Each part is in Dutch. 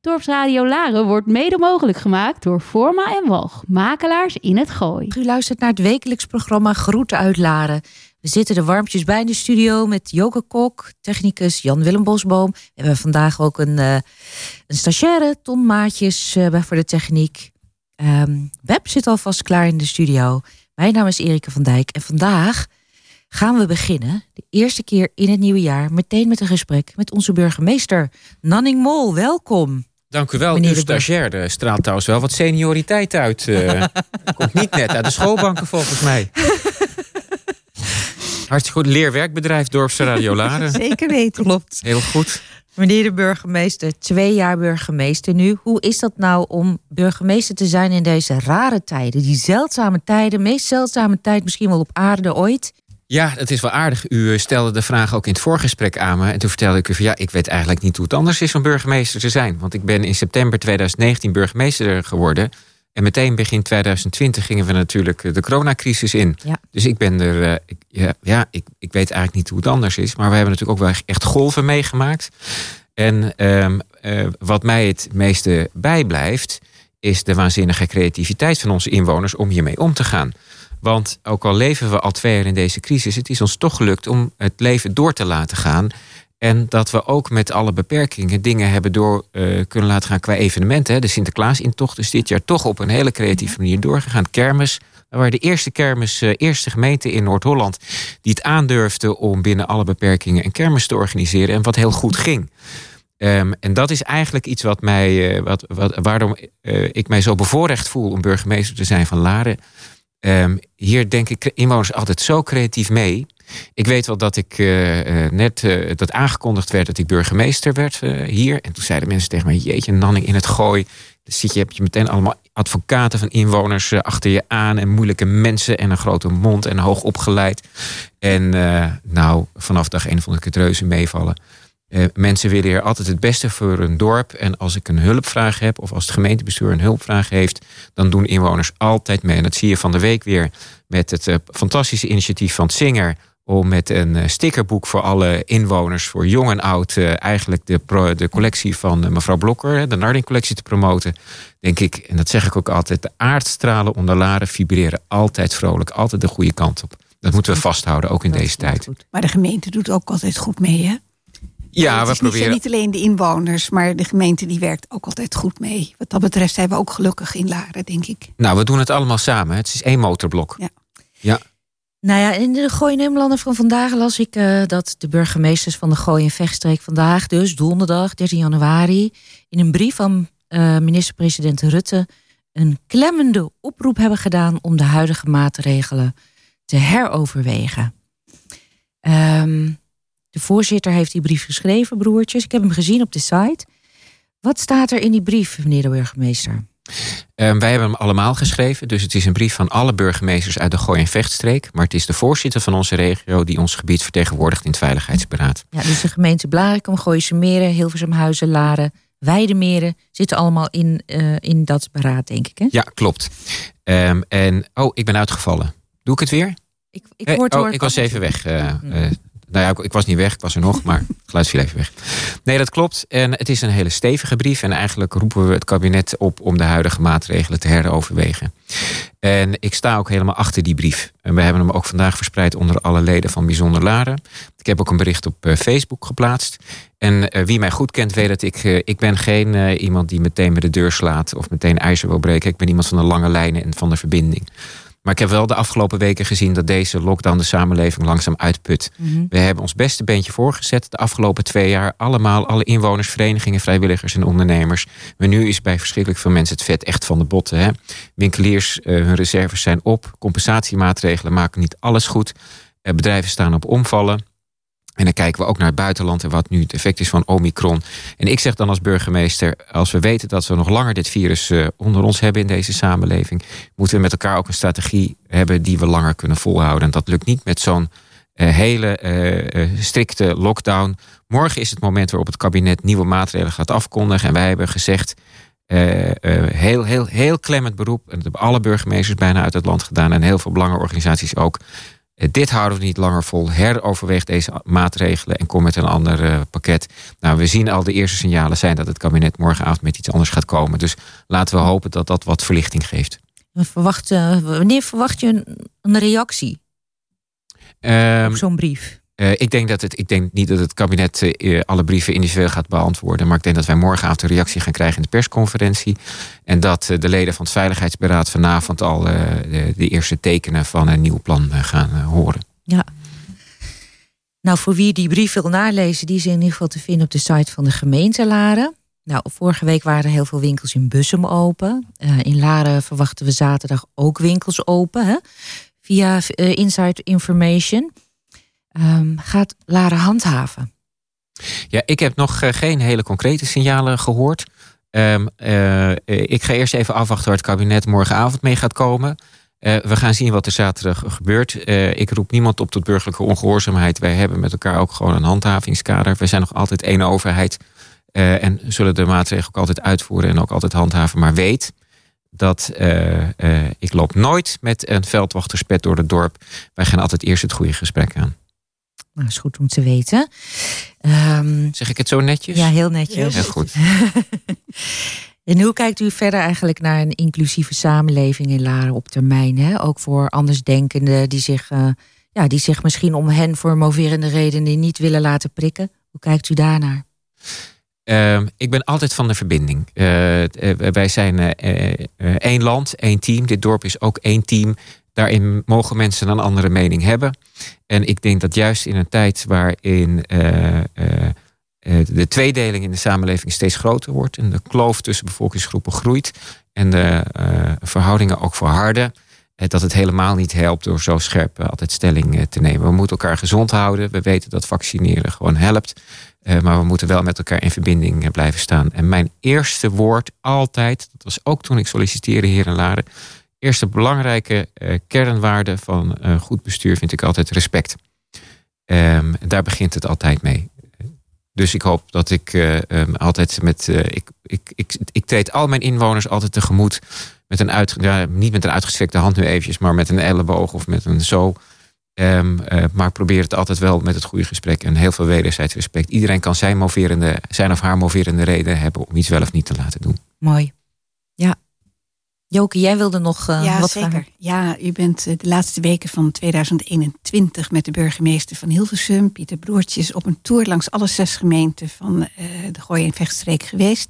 Dorpsradio Laren wordt mede mogelijk gemaakt door Forma en Walg, makelaars in het Gooi. U luistert naar het wekelijks programma Groeten uit Laren. We zitten er warmpjes bij in de studio met Joke Kok, technicus Jan-Willem Bosboom. We hebben vandaag ook een, uh, een stagiaire, Ton Maatjes, uh, voor de techniek. Um, Web zit alvast klaar in de studio. Mijn naam is Erike van Dijk en vandaag gaan we beginnen, de eerste keer in het nieuwe jaar, meteen met een gesprek met onze burgemeester Nanning Mol. Welkom. Dank u wel. Meneer Uw stagiair straalt trouwens wel wat senioriteit uit. Uh, komt niet net uit de schoolbanken volgens mij. Hartstikke goed. Leerwerkbedrijf Dorpsradio Laren. Zeker weten. Klopt. Heel goed. Meneer de burgemeester, twee jaar burgemeester nu. Hoe is dat nou om burgemeester te zijn in deze rare tijden? Die zeldzame tijden, meest zeldzame tijd misschien wel op aarde ooit. Ja, het is wel aardig. U eh, stelde de vraag ook in het voorgesprek aan me. En toen vertelde ik u van ja, ik weet eigenlijk niet hoe het anders is om burgemeester te zijn. Want ik ben in september 2019 burgemeester geworden. En meteen begin 2020 gingen we natuurlijk eh, de coronacrisis in. Ja. Dus ik ben er, eh, ik, ja, ja ik, ik weet eigenlijk niet hoe het anders is. Maar we hebben natuurlijk ook wel echt golven meegemaakt. En uh, wat mij het meeste bijblijft, is de waanzinnige creativiteit van onze inwoners om hiermee om te gaan. Want ook al leven we al twee jaar in deze crisis, het is ons toch gelukt om het leven door te laten gaan. En dat we ook met alle beperkingen dingen hebben door uh, kunnen laten gaan qua evenementen. De Sinterklaasintocht is dit jaar toch op een hele creatieve manier doorgegaan. Kermis. Waren de eerste kermis, uh, eerste gemeente in Noord-Holland die het aandurfde om binnen alle beperkingen een kermis te organiseren. En wat heel goed ging. Um, en dat is eigenlijk iets wat mij, uh, wat, wat, waardoor ik mij zo bevoorrecht voel om burgemeester te zijn van Laren. Um, hier denk ik inwoners altijd zo creatief mee. Ik weet wel dat ik uh, net uh, dat aangekondigd werd dat ik burgemeester werd hier. En toen zeiden mensen tegen mij: Jeetje, Nanning in het gooi. Dan je, heb je meteen allemaal advocaten van inwoners achter je aan. En moeilijke mensen en een grote mond en hoog opgeleid. En nou, vanaf dag één vond ik het reuze meevallen. Uh, mensen willen hier altijd het beste voor een dorp. En als ik een hulpvraag heb, of als het gemeentebestuur een hulpvraag heeft, dan doen inwoners altijd mee. En dat zie je van de week weer met het uh, fantastische initiatief van Singer. Om met een uh, stickerboek voor alle inwoners, voor jong en oud, eigenlijk de, pro, de collectie van mevrouw Blokker, de Narding-collectie te promoten. Denk ik, en dat zeg ik ook altijd, de aardstralen onder Laren vibreren altijd vrolijk, altijd de goede kant op. Dat moeten we vasthouden, ook in deze tijd. Goed. Maar de gemeente doet ook altijd goed mee, hè? Ja, we proberen. Niet, niet alleen de inwoners, maar de gemeente die werkt ook altijd goed mee. Wat dat betreft zijn we ook gelukkig in Laren, denk ik. Nou, we doen het allemaal samen. Het is één motorblok. Ja. ja. Nou ja, in de Gooi Nederlander van vandaag las ik uh, dat de burgemeesters van de Gooi en Vechtstreek vandaag, dus donderdag 13 januari, in een brief van uh, minister-president Rutte een klemmende oproep hebben gedaan om de huidige maatregelen te heroverwegen. Um, de voorzitter heeft die brief geschreven, broertjes. Ik heb hem gezien op de site. Wat staat er in die brief, meneer de burgemeester? Um, wij hebben hem allemaal geschreven. Dus het is een brief van alle burgemeesters uit de Gooi- en Vechtstreek. Maar het is de voorzitter van onze regio die ons gebied vertegenwoordigt in het Veiligheidsberaad. Ja, dus de gemeente Blarikum, Gooise Meren, Hilversum Huizen, Laren, Weidemeren zitten allemaal in, uh, in dat beraad, denk ik. Hè? Ja, klopt. Um, en, oh, ik ben uitgevallen. Doe ik het weer? Ik, ik, hoor hey, oh, ik was even weg. Uh, uh, nou ja, ik was niet weg, ik was er nog, maar het geluid viel even weg. Nee, dat klopt. En het is een hele stevige brief. En eigenlijk roepen we het kabinet op om de huidige maatregelen te heroverwegen. En ik sta ook helemaal achter die brief. En we hebben hem ook vandaag verspreid onder alle leden van Bijzonder Laren. Ik heb ook een bericht op uh, Facebook geplaatst. En uh, wie mij goed kent weet dat ik... Uh, ik ben geen iemand die meteen met de deur slaat... of meteen ijzer wil breken. Ik ben iemand van de lange lijnen en van de verbinding. Maar ik heb wel de afgelopen weken gezien dat deze lockdown de samenleving langzaam uitput. Mm -hmm. We hebben ons beste beentje voorgezet de afgelopen twee jaar. Allemaal, alle inwoners, verenigingen, vrijwilligers en ondernemers. Maar nu is bij verschrikkelijk veel mensen het vet echt van de botten. Hè? Winkeliers, uh, hun reserves zijn op. Compensatiemaatregelen maken niet alles goed. Uh, bedrijven staan op omvallen. En dan kijken we ook naar het buitenland en wat nu het effect is van Omicron. En ik zeg dan als burgemeester, als we weten dat we nog langer dit virus uh, onder ons hebben in deze samenleving, moeten we met elkaar ook een strategie hebben die we langer kunnen volhouden. En dat lukt niet met zo'n uh, hele uh, strikte lockdown. Morgen is het moment waarop het kabinet nieuwe maatregelen gaat afkondigen. En wij hebben gezegd, heel, heel, heel klemmend beroep. En dat hebben alle burgemeesters bijna uit het land gedaan en heel veel belangenorganisaties ook eh, dit houden we niet langer vol. Heroverweeg deze maatregelen en kom met een ander uh, pakket. Nou, we zien al de eerste signalen zijn dat het kabinet morgenavond met iets anders gaat komen. Dus laten we hopen dat dat wat verlichting geeft. Verwacht, uh, wanneer verwacht je een, een reactie um, op zo'n brief? Uh, ik, denk dat het, ik denk niet dat het kabinet uh, alle brieven individueel gaat beantwoorden. Maar ik denk dat wij morgenavond een reactie gaan krijgen in de persconferentie. En dat de leden van het Veiligheidsberaad vanavond al de, de, eerste tekenen van een nieuw plan gaan horen. Ja. Nou, voor wie die brief wil nalezen, die is in ieder geval te vinden op de site van de gemeente Laren. Nou, vorige week waren er heel veel winkels in Bussum open. in Laren verwachten we zaterdag ook winkels open. Hè? Via Inside Information. Um, gaat Laren handhaven? Ja, ik heb nog eh, geen hele concrete signalen gehoord. Um, uh, ik ga eerst even afwachten waar het kabinet morgenavond mee gaat komen. Uh, we gaan zien wat er zaterdag gebeurt. ik roep niemand op tot burgerlijke ongehoorzaamheid. Wij hebben met elkaar ook gewoon een handhavingskader. We zijn nog altijd één overheid. en zullen de maatregelen ook altijd uitvoeren en ook altijd handhaven. Maar weet dat ik loop nooit met een veldwachterspet door het dorp. Wij gaan altijd eerst het goede gesprek aan. Dat is goed om te weten. Um, zeg ik het zo netjes? Ja, heel netjes. Heel goed. en hoe kijkt u verder eigenlijk naar een inclusieve samenleving in Laren op termijn? Hè? Ook voor andersdenkenden die zich, uh, ja, die zich misschien om hen voor moverende redenen niet willen laten prikken. Hoe kijkt u daarnaar? Uh, ik ben altijd van de verbinding. Uh, wij zijn één land, één team. Dit dorp is ook één team. Daarin mogen mensen een andere mening hebben. En ik denk dat juist in een tijd waarin uh, uh, de tweedeling in de samenleving steeds groter wordt en de kloof tussen bevolkingsgroepen groeit en de verhoudingen ook verharden, dat het helemaal niet helpt door zo scherp altijd stelling te nemen. We moeten elkaar gezond houden. We weten dat vaccineren gewoon helpt. maar we moeten wel met elkaar in verbinding blijven staan. En mijn eerste woord altijd, dat was ook toen ik solliciteerde hier in Laren eerste belangrijke uh, kernwaarde van uh, goed bestuur vind ik altijd respect. Um, daar begint het altijd mee. Dus ik hoop dat ik uh, um, altijd met. ik, ik, ik, ik treed al mijn inwoners altijd tegemoet. Met een uit, niet met een uitgestrekte hand nu eventjes, maar met een elleboog of met een zo. Um, maar ik probeer het altijd wel met het goede gesprek en heel veel wederzijds respect. Iedereen kan zijn, moverende, zijn of haar moverende reden hebben om iets wel of niet te laten doen. Mooi. Joke, jij wilde nog uh, ja, wat zeker. vragen? Ja, u bent eh, de laatste weken van 2021 met de burgemeester van Hilversum, Pieter Broertjes, op een tour langs alle zes gemeenten van uh, de Gooi- en Vechtstreek geweest.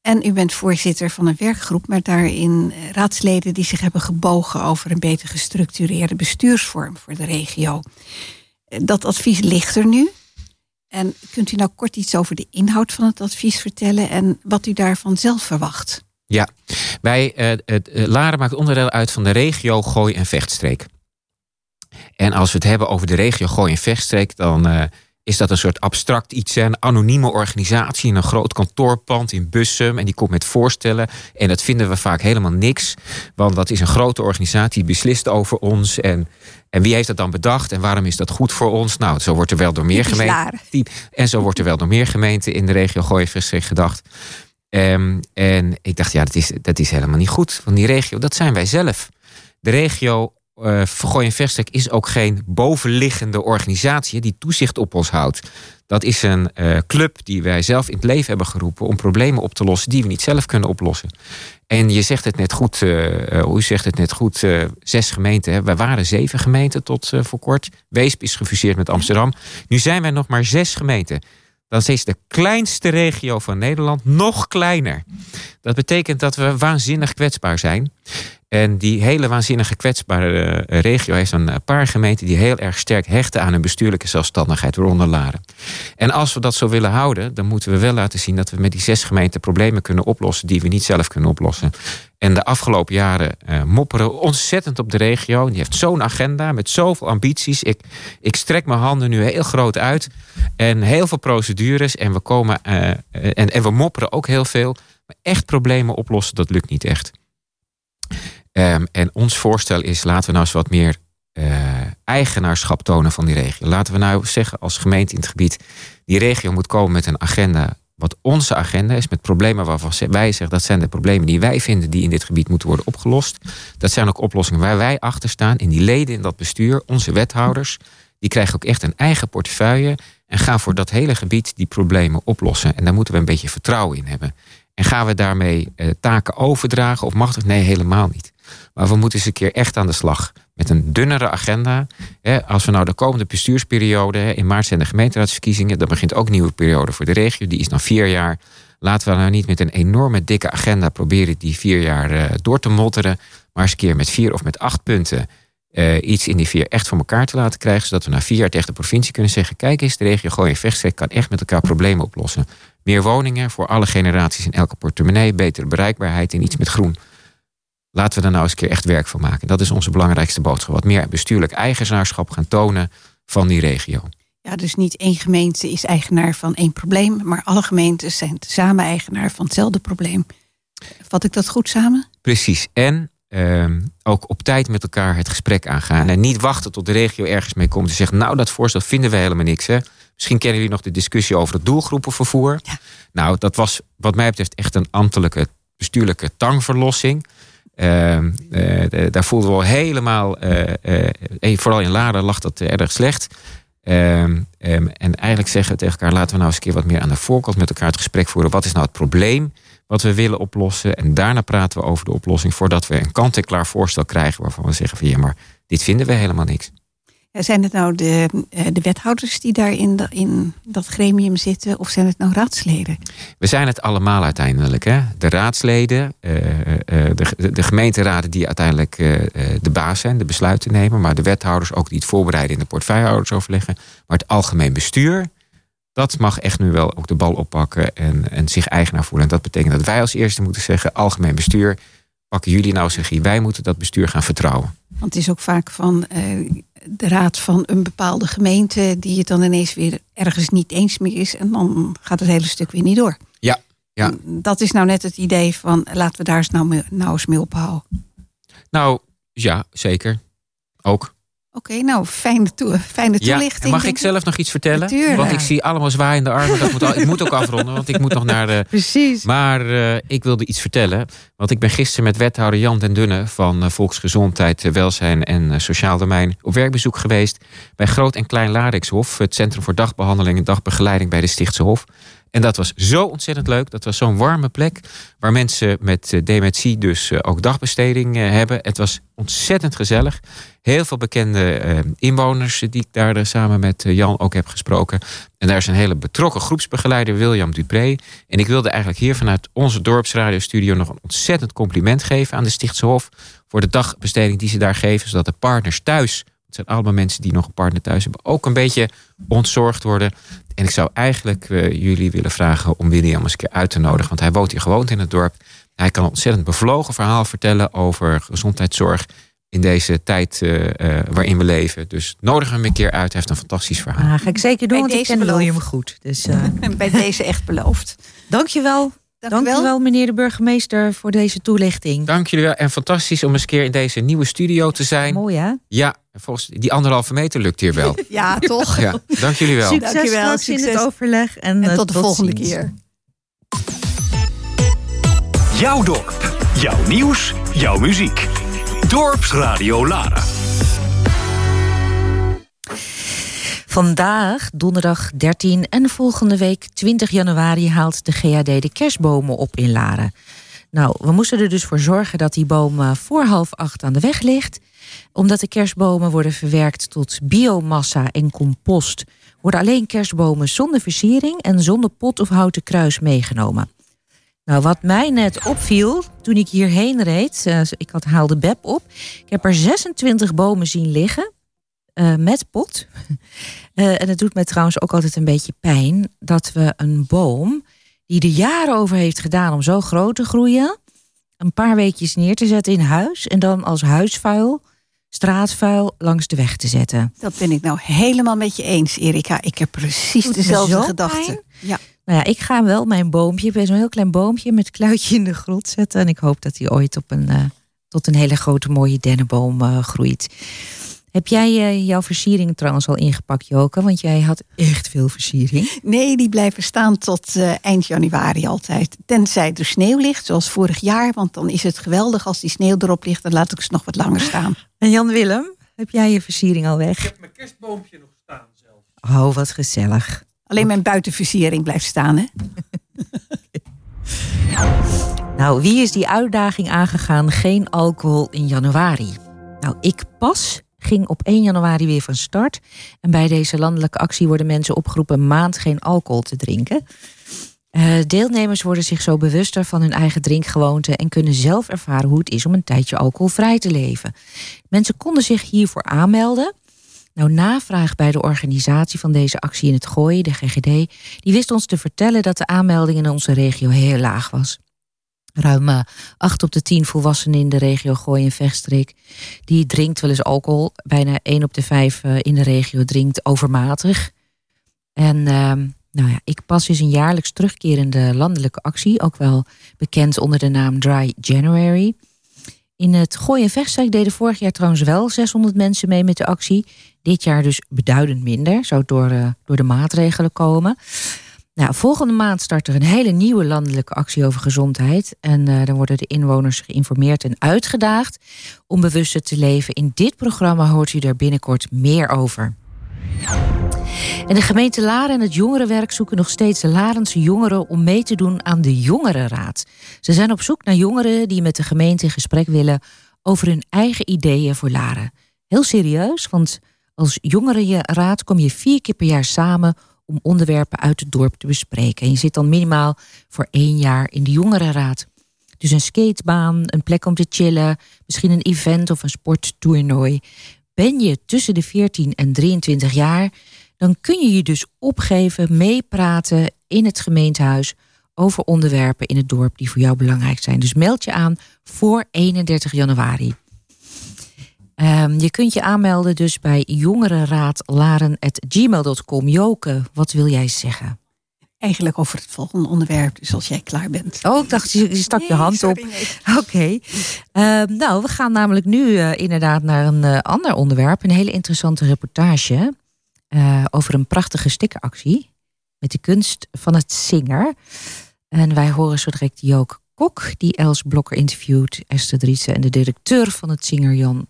En u bent voorzitter van een werkgroep met daarin raadsleden die zich hebben gebogen over een beter gestructureerde bestuursvorm voor de regio. Dat advies ligt er nu. En kunt u nou kort iets over de inhoud van het advies vertellen en wat u daarvan zelf verwacht? Ja, wij, uh, het, Laren maakt onderdeel uit van de regio Gooi- en Vechtstreek. En als we het hebben over de regio Gooi- en Vechtstreek, dan uh, is dat een soort abstract iets, een anonieme organisatie in een groot kantoorpand in Bussum. En die komt met voorstellen. En dat vinden we vaak helemaal niks. Want dat is een grote organisatie die beslist over ons. En, en wie heeft dat dan bedacht? En waarom is dat goed voor ons? Nou, zo wordt er wel door meer gemeenten. En zo wordt er wel door meer gemeenten in de regio Gooi- en Vechtstreek gedacht. Um, en ik dacht, ja, dat is, dat is helemaal niet goed. Want die regio, dat zijn wij zelf. De regio uh, en Verstek is ook geen bovenliggende organisatie die toezicht op ons houdt. Dat is een uh, club die wij zelf in het leven hebben geroepen om problemen op te lossen die we niet zelf kunnen oplossen. En je zegt het net goed, uh, zegt het net goed, zes gemeenten. Hè. Waren zeven gemeenten tot voor kort. Weesp is gefuseerd met Amsterdam. Nu zijn wij nog maar zes gemeenten dan is de kleinste regio van Nederland nog kleiner. Dat betekent dat we waanzinnig kwetsbaar zijn. En die hele waanzinnige kwetsbare eh, regio heeft een paar gemeenten die heel erg sterk hechten aan hun bestuurlijke zelfstandigheid, waaronder Laren. En als we dat zo willen houden, dan moeten we wel laten zien dat we met die zes gemeenten problemen kunnen oplossen die we niet zelf kunnen oplossen. En de afgelopen jaren uh, mopperen ontzettend op de regio. Die heeft zo'n agenda met zoveel ambities. Ik, ik strek mijn handen nu heel groot uit. En heel veel procedures. En we, komen, en, en we mopperen ook heel veel. Maar echt problemen oplossen, dat lukt niet echt. Um, en ons voorstel is, laten we nou eens wat meer uh, eigenaarschap tonen van die regio. Laten we nou zeggen als gemeente in het gebied, die regio moet komen met een agenda wat onze agenda is, met problemen waarvan wij zeggen dat zijn de problemen die wij vinden die in dit gebied moeten worden opgelost. Dat zijn ook oplossingen waar wij achter staan. En die leden in dat bestuur, onze wethouders, die krijgen ook echt een eigen portefeuille en gaan voor dat hele gebied die problemen oplossen. En daar moeten we een beetje vertrouwen in hebben. En gaan we daarmee eh, taken overdragen of machtig? Nee, helemaal niet. Maar we moeten eens een keer echt aan de slag. Met een dunnere agenda. Als we nou de komende bestuursperiode. In maart zijn de gemeenteraadsverkiezingen. Dan begint ook een nieuwe periode voor de regio. Die is dan vier jaar. Laten we nou niet met een enorme dikke agenda proberen die vier jaar eh, door te motteren. Maar eens een keer met vier of met acht punten uh, iets in die vier echt voor elkaar te laten krijgen. Zodat we na vier jaar tegen de provincie kunnen zeggen: kijk eens, de regio Gooi en Vechtstreek kan echt met elkaar problemen oplossen. Meer woningen voor alle generaties in elke portemonnee, betere bereikbaarheid en iets met groen. Laten we er nou eens een keer echt werk van maken. Dat is onze belangrijkste boodschap. Wat meer bestuurlijk eigenaarschap gaan tonen van die regio. Ja, dus niet één gemeente is eigenaar van één probleem, maar alle gemeentes zijn samen eigenaar van hetzelfde probleem. Vat ik dat goed samen? Precies. En Ehm, ook op tijd met elkaar het gesprek aangaan. En niet wachten tot de regio ergens mee komt en zegt: Nou, dat voorstel vinden we helemaal niks. Hè? Misschien kennen jullie nog de discussie over het doelgroepenvervoer. Ja. Nou, dat was wat mij betreft echt een ambtelijke, bestuurlijke tangverlossing. Ehm, eh, daar voelden we al helemaal, uh, vooral in Laren lag dat erg slecht. Ehm, en eigenlijk zeggen we tegen elkaar: laten we nou eens een keer wat meer aan de voorkant met elkaar het gesprek voeren. Wat is nou het probleem? wat we willen oplossen. En daarna praten we over de oplossing voordat we een kant-en-klaar voorstel krijgen waarvan we zeggen van ja, maar dit vinden we helemaal niks. Zijn het nou de, eh, de wethouders die daar in, in dat gremium zitten of zijn het nou raadsleden? We zijn het allemaal uiteindelijk. Hè? De raadsleden, uh, de, de gemeenteraden die uiteindelijk de baas zijn, de besluiten nemen. Maar de wethouders ook die het voorbereiden in de portefeuillehouders overleggen. Maar het algemeen bestuur, dat mag echt nu wel ook de bal oppakken en, en zich eigenaar voelen. En dat betekent dat wij als eerste moeten zeggen: algemeen bestuur, pakken jullie nou zeggen, wij moeten dat bestuur gaan vertrouwen. Want het is ook vaak van eh, de raad van een bepaalde gemeente die het dan ineens weer ergens niet eens meer is. En dan gaat het hele stuk weer niet door. Ja, ja. Dat is nou net het idee van laten we daar eens nou, nou eens mee ophouden. Nou ja, zeker. Ook. Oké, nou, fijne, toe, fijne toelichting. Ja, mag ik zelf nog iets vertellen? Natuurlijk. Want ik zie allemaal zwaaiende armen. Dat moet al, ik moet ook afronden, want ik moet nog naar de... Precies. Maar uh, ik wilde iets vertellen. Want ik ben gisteren met wethouder Jan den Dunne... van uh, Volksgezondheid, uh, Welzijn en Sociaal Domein... op werkbezoek geweest bij Groot en Klein Larikshof... het Centrum voor Dagbehandeling en Dagbegeleiding bij de Stichtse Hof. En dat was zo ontzettend leuk. Dat was zo'n warme plek waar mensen met eh, dementie dus eh, ook dagbesteding eh, hebben. Het was ontzettend gezellig. Heel veel bekende inwoners die ik daar samen met Jan ook heb gesproken. En daar is een hele betrokken groepsbegeleider, William Dupré. En ik wilde eigenlijk hier vanuit onze dorpsradiostudio nog een ontzettend compliment geven aan de Stichtse Hof. Voor de dagbesteding die ze daar geven, zodat de partners thuis het zijn allemaal mensen die nog een partner thuis hebben. Ook een beetje ontzorgd worden. En ik zou eigenlijk uh, jullie willen vragen om William eens een keer uit te nodigen. Want hij woont hier gewoon in het dorp. Hij kan een ontzettend bevlogen verhaal vertellen over gezondheidszorg in deze tijd uh, uh, waarin we leven. Dus nodig hem een keer uit. Hij heeft een fantastisch verhaal. Ah, ga ik zeker doen, Bij want ik ken William goed. Dus, Bij deze echt beloofd. Dankjewel. Dank, Dank u wel, meneer de burgemeester, voor deze toelichting. Dank jullie wel. En fantastisch om eens een keer in deze nieuwe studio te zijn. Mooi, hè? Ja, volgens die anderhalve meter lukt hier wel. ja, toch? Ja, dank jullie wel. Succes dank wel, succes. in het overleg. En, en tot de volgende keer. Jouw dorp, jouw nieuws, jouw muziek. Dorpsradio Lara. Vandaag, donderdag 13 en volgende week 20 januari haalt de GAD de kerstbomen op in Laren. Nou, we moesten er dus voor zorgen dat die boom eh, voor half acht aan de weg ligt. Omdat de kerstbomen worden verwerkt tot biomassa en compost, worden alleen kerstbomen zonder versiering en zonder pot of houten kruis meegenomen. Nou, wat mij net opviel toen ik hierheen reed, uh, ik had haalde Beb op. Ik heb er 26 bomen zien liggen. Uh, met pot. Uh, en het doet me trouwens ook altijd een beetje pijn dat we een boom die er jaren over heeft gedaan om zo groot te groeien, een paar weekjes neer te zetten in huis en dan als huisvuil, straatvuil langs de weg te zetten. Dat ben ik nou helemaal met je eens, Erika. Ik heb precies dezelfde gedachte. Ja. Nou ja, ik ga wel mijn boompje, bij zo'n heel klein boompje met kluitje in de grond zetten. En ik hoop dat hij ooit op een, uh, tot een hele grote mooie dennenboom groeit. Heb jij uh, jouw versiering trouwens al ingepakt, Joke? Want jij had echt veel versiering. Nee, die blijven staan tot uh, eind januari altijd. Tenzij er sneeuw ligt, zoals vorig jaar. Want dan is het geweldig als die sneeuw erop ligt. Dan laat ik ze nog wat langer staan. En Jan Willem, heb jij je versiering al weg? Ik heb mijn kerstboompje nog staan zelfs. Oh, wat gezellig. Alleen mijn buitenversiering blijft staan, hè? nou, wie is die uitdaging aangegaan? Geen alcohol in januari. Nou, ik pas ging op 1 januari weer van start. En bij deze landelijke actie worden mensen opgeroepen maand geen alcohol te drinken. Uh, deelnemers worden zich zo bewuster van hun eigen drinkgewoonte en kunnen zelf ervaren hoe het is om een tijdje alcoholvrij te leven. Mensen konden zich hiervoor aanmelden. Nou, navraag bij de organisatie van deze actie in het Gooi, de GGD, die wist ons te vertellen dat de aanmelding in onze regio heel laag was. Ruim uh, 8 op de 10 volwassenen in de regio Gooi en Vechtstreek. Die drinkt wel eens alcohol. Bijna 1 op de 5 uh, in de regio drinkt overmatig. En uh, nou ja, ik pas is een jaarlijks terugkerende landelijke actie. Ook wel bekend onder de naam Dry January. In het Gooi en Vechtstreek deden vorig jaar trouwens wel 600 mensen mee met de actie. Dit jaar dus beduidend minder. Zou door, uh, door de maatregelen komen. Nou, volgende maand start er een hele nieuwe landelijke actie over gezondheid. En uh, dan worden de inwoners geïnformeerd en uitgedaagd om bewuster te leven. In dit programma hoort u daar binnenkort meer over. En de gemeente Laren en het jongerenwerk zoeken nog steeds Larense jongeren om mee te doen aan de Jongerenraad. Ze zijn op zoek naar jongeren die met de gemeente in gesprek willen over hun eigen ideeën voor Laren. Heel serieus, want als jongerenraad kom je vier keer per jaar samen om onderwerpen uit het dorp te bespreken. En je zit dan minimaal voor één jaar in de jongerenraad. Dus een skatebaan, een plek om te chillen, misschien een event of een sporttoernooi. Ben je tussen de 14 en 23 jaar, dan kun je je dus opgeven, meepraten in het gemeentehuis over onderwerpen in het dorp die voor jou belangrijk zijn. Dus meld je aan voor 31 januari. Um, je kunt je aanmelden dus bij jongerenraadlaren.gmail.com. Joke, wat wil jij zeggen? Eigenlijk over het volgende onderwerp, dus als jij klaar bent. Oh, ik dacht, je, je stak nee, je hand sorry, op. Nee. Oké. Okay. Um, nou, we gaan namelijk nu uh, inderdaad naar een uh, ander onderwerp. Een hele interessante reportage uh, over een prachtige stickeractie. Met de kunst van het zinger. En wij horen zo direct Jook Kok, die Els Blokker interviewt. Esther Driessen en de directeur van het zinger Jan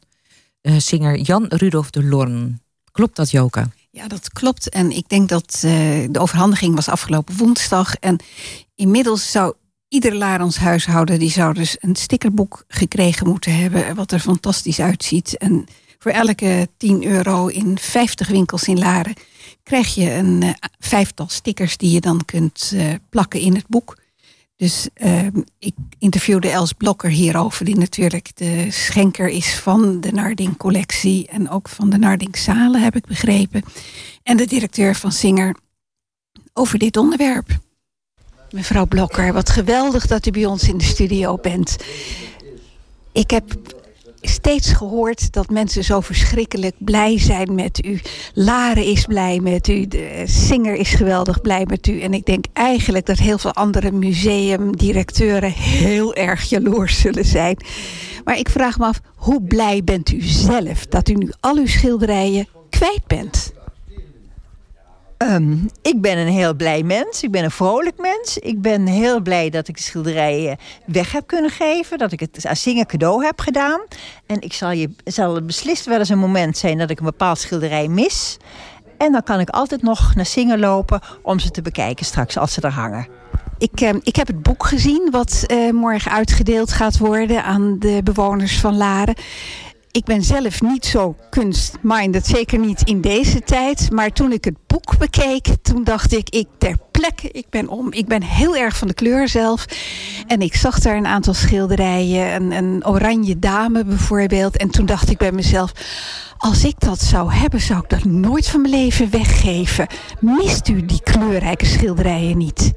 uh, zinger Jan Rudolf de Lorn. Klopt dat, Joke? Ja, dat klopt. En ik denk dat uh, de overhandiging was afgelopen woensdag. En inmiddels zou ieder Larens huishouden... die zou dus een stickerboek gekregen moeten hebben... wat er fantastisch uitziet. En voor elke 10 euro in 50 winkels in Laren... krijg je een uh, vijftal stickers die je dan kunt plakken in het boek... Dus uh, ik interviewde Els Blokker hierover, die natuurlijk de schenker is van de Narding-collectie en ook van de Narding-zalen, heb ik begrepen. En de directeur van Singer over dit onderwerp. Mevrouw Blokker, wat geweldig dat u bij ons in de studio bent. Ik heb steeds gehoord dat mensen zo verschrikkelijk blij zijn met u. Laren is blij met u. De Singer is geweldig blij met u. En ik denk eigenlijk dat heel veel andere museumdirecteuren heel erg jaloers zullen zijn. Maar ik vraag me af, hoe blij bent u zelf dat u nu al uw schilderijen kwijt bent? Um, ik ben een heel blij mens. Ik ben een vrolijk mens. Ik ben heel blij dat ik de schilderijen weg heb kunnen geven. Dat ik het aan Singer cadeau heb gedaan. En ik zal, je, zal beslist wel eens een moment zijn dat ik een bepaald schilderij mis. En dan kan ik altijd nog naar Singer lopen om ze te bekijken straks als ze er hangen. Ik, uh, ik heb het boek gezien wat uh, morgen uitgedeeld gaat worden aan de bewoners van Laren ik ben zelf niet zo kunstminded, zeker niet in deze tijd. Maar toen ik het boek bekeek, toen dacht ik, ik ter plekke, ik ben om. Ik ben heel erg van de kleur zelf. En ik zag daar een aantal schilderijen, een, een oranje dame bijvoorbeeld. En toen dacht ik bij mezelf, als ik dat zou hebben, zou ik dat nooit van mijn leven weggeven. Mist u die kleurrijke schilderijen niet?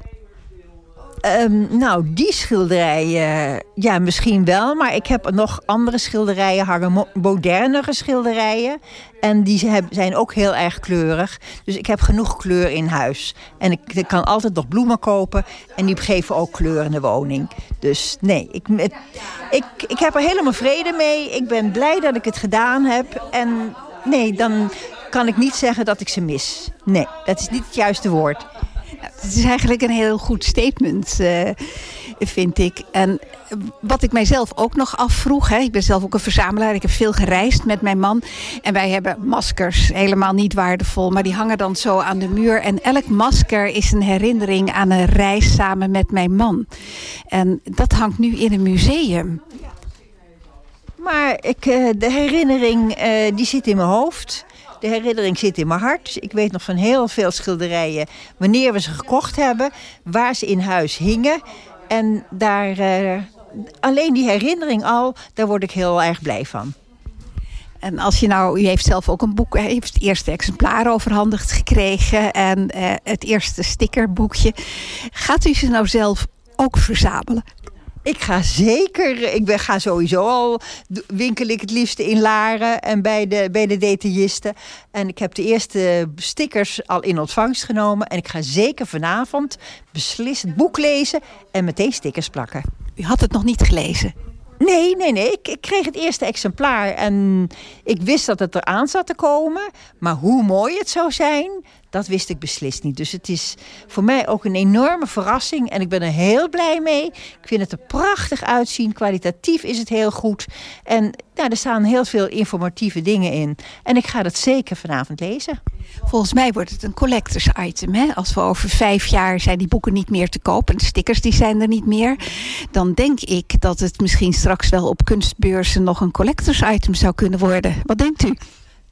Um, nou, die schilderijen, ja, misschien wel. Maar ik heb nog andere schilderijen modernere schilderijen. En die zijn ook heel erg kleurig. Dus ik heb genoeg kleur in huis. En ik, kan altijd nog bloemen kopen. En die geven ook kleur in de woning. Dus nee, ik, ik, ik heb er helemaal vrede mee. Ik ben blij dat ik het gedaan heb. En nee, dan kan ik niet zeggen dat ik ze mis. Nee, dat is niet het juiste woord. Het is eigenlijk een heel goed statement, uh, vind ik. En wat ik mijzelf ook nog afvroeg. Hè, ik ben zelf ook een verzamelaar. Ik heb veel gereisd met mijn man. En wij hebben maskers, helemaal niet waardevol. Maar die hangen dan zo aan de muur. En elk masker is een herinnering aan een reis samen met mijn man. En dat hangt nu in een museum. Maar ik, eh, de herinnering uh, die zit in mijn hoofd. De herinnering zit in mijn hart. Ik weet nog van heel veel schilderijen wanneer we ze gekocht hebben, waar ze in huis hingen. En daar, uh, alleen die herinnering al, daar word ik heel erg blij van. En als je nou, u heeft zelf ook een boek, u heeft het eerste exemplaar overhandigd gekregen en uh, het eerste stickerboekje. Gaat u ze nou zelf ook verzamelen? Ik ga zeker, ik ben, ga sowieso al, winkel ik het liefste in Laren en bij de, bij de detailisten. En ik heb de eerste stickers al in ontvangst genomen. En ik ga zeker vanavond beslist het boek lezen en meteen stickers plakken. U had het nog niet gelezen? Nee, nee, nee. Ik, ik, kreeg het eerste exemplaar en ik wist dat het eraan zat te komen. Maar hoe mooi het zou zijn, dat wist ik beslist niet. Dus het is voor mij ook een enorme verrassing. En ik ben er heel blij mee. Ik vind het er prachtig uitzien. Kwalitatief is het heel goed. En nou, er staan heel veel informatieve dingen in. En ik ga dat zeker vanavond lezen. Volgens mij wordt het een collectors item. Hè? Als we over vijf jaar zijn die boeken niet meer te koop. En de stickers die zijn er niet meer. Dan denk ik dat het misschien straks wel op kunstbeurzen nog een collectors item zou kunnen worden. Wat denkt u?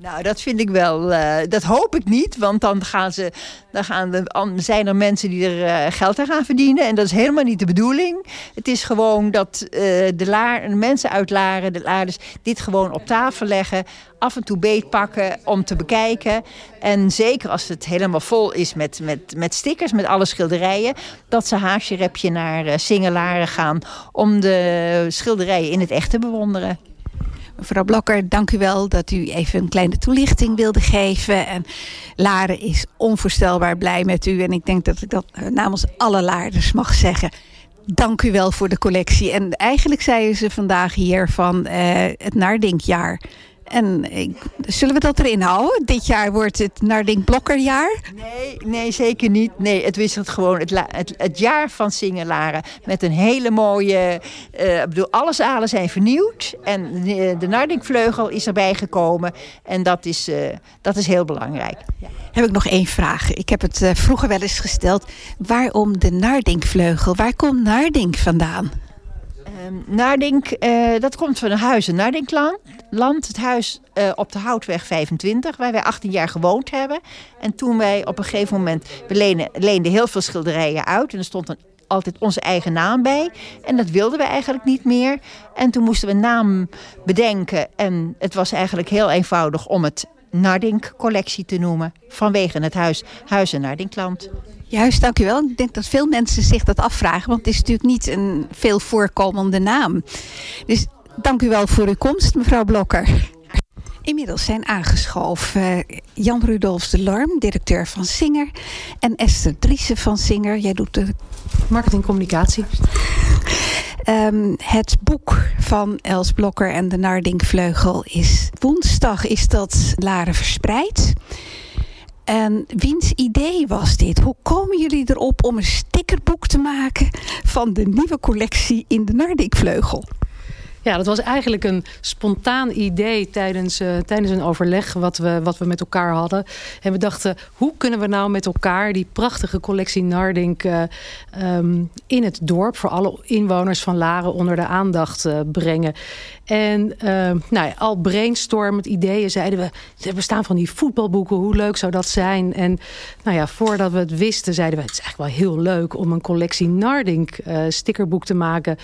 Nou, dat vind ik wel. Uh, dat hoop ik niet. Want dan, gaan ze, dan gaan de, zijn er mensen die er uh, geld aan gaan verdienen. En dat is helemaal niet de bedoeling. Het is gewoon dat uh, de, laar, de mensen uit Laren, de Laarders, dit gewoon op tafel leggen. Af en toe beetpakken om te bekijken. En zeker als het helemaal vol is met, met, met stickers, met alle schilderijen. Dat ze haasje repje naar Singelaren gaan om de schilderijen in het echt te bewonderen. Mevrouw Blokker, dank u wel dat u even een kleine toelichting wilde geven. En Laren is onvoorstelbaar blij met u. En ik denk dat ik dat eh, namens alle Laarders mag zeggen. Dank u wel voor de collectie. En eigenlijk zeiden ze vandaag hier van uh, het Naardinkjaar. En ik, zullen we dat erin houden? Dit jaar wordt het Nardink Blokkerjaar? Nee, nee, zeker niet. Nee, het wisselt gewoon het, het, het jaar van Singelaren. Met een hele mooie... Uh, ik bedoel, alle zalen zijn vernieuwd. En de, de Nardinkvleugel is erbij gekomen. En dat is, uh, dat is heel belangrijk. Ja. Heb ik nog één vraag. Ik heb het uh, vroeger wel eens gesteld. Waarom de Nardinkvleugel? Waar komt Nardink vandaan? Um, Naardink, uh, dat komt van een huis in. Land, het huis uh, op de Houtweg 25, waar wij 18 jaar gewoond hebben. En toen wij op een gegeven moment, we leenden, heel veel schilderijen uit. En er stond altijd onze eigen naam bij. En dat wilden we eigenlijk niet meer. En toen moesten we een naam bedenken. En het was eigenlijk heel eenvoudig om het Nardink-collectie te noemen. Vanwege het huis Huizen Nardinkland. Juist, dank u wel. Ik denk dat veel mensen zich dat afvragen, want het is natuurlijk niet een veel voorkomende naam. Dus dank u wel voor uw komst, mevrouw Blokker. Inmiddels zijn aangeschoven Jan Rudolfs de Lorm, directeur van Singer. En Esther Driessen van Singer. Jij doet de... Marketingcommunicatie. Um, het boek van Els Blokker en de Nardingvleugel is woensdag is dat Laren verspreid. En wiens idee was dit? Hoe komen jullie erop om een stickerboek te maken van de nieuwe collectie in de Nardingvleugel? Ja, dat was eigenlijk een spontaan idee tijdens, uh, tijdens een overleg wat we, wat we met elkaar hadden. En we dachten, hoe kunnen we nou met elkaar die prachtige collectie Nardink uh, um, in het dorp voor alle inwoners van Laren onder de aandacht uh, brengen. En nou ja, al brainstormend ideeën zeiden we, er bestaan van die voetbalboeken, hoe leuk zou dat zijn? En nou ja, voordat we het wisten zeiden we, het is eigenlijk wel heel leuk om een collectie Nardink stickerboek te maken.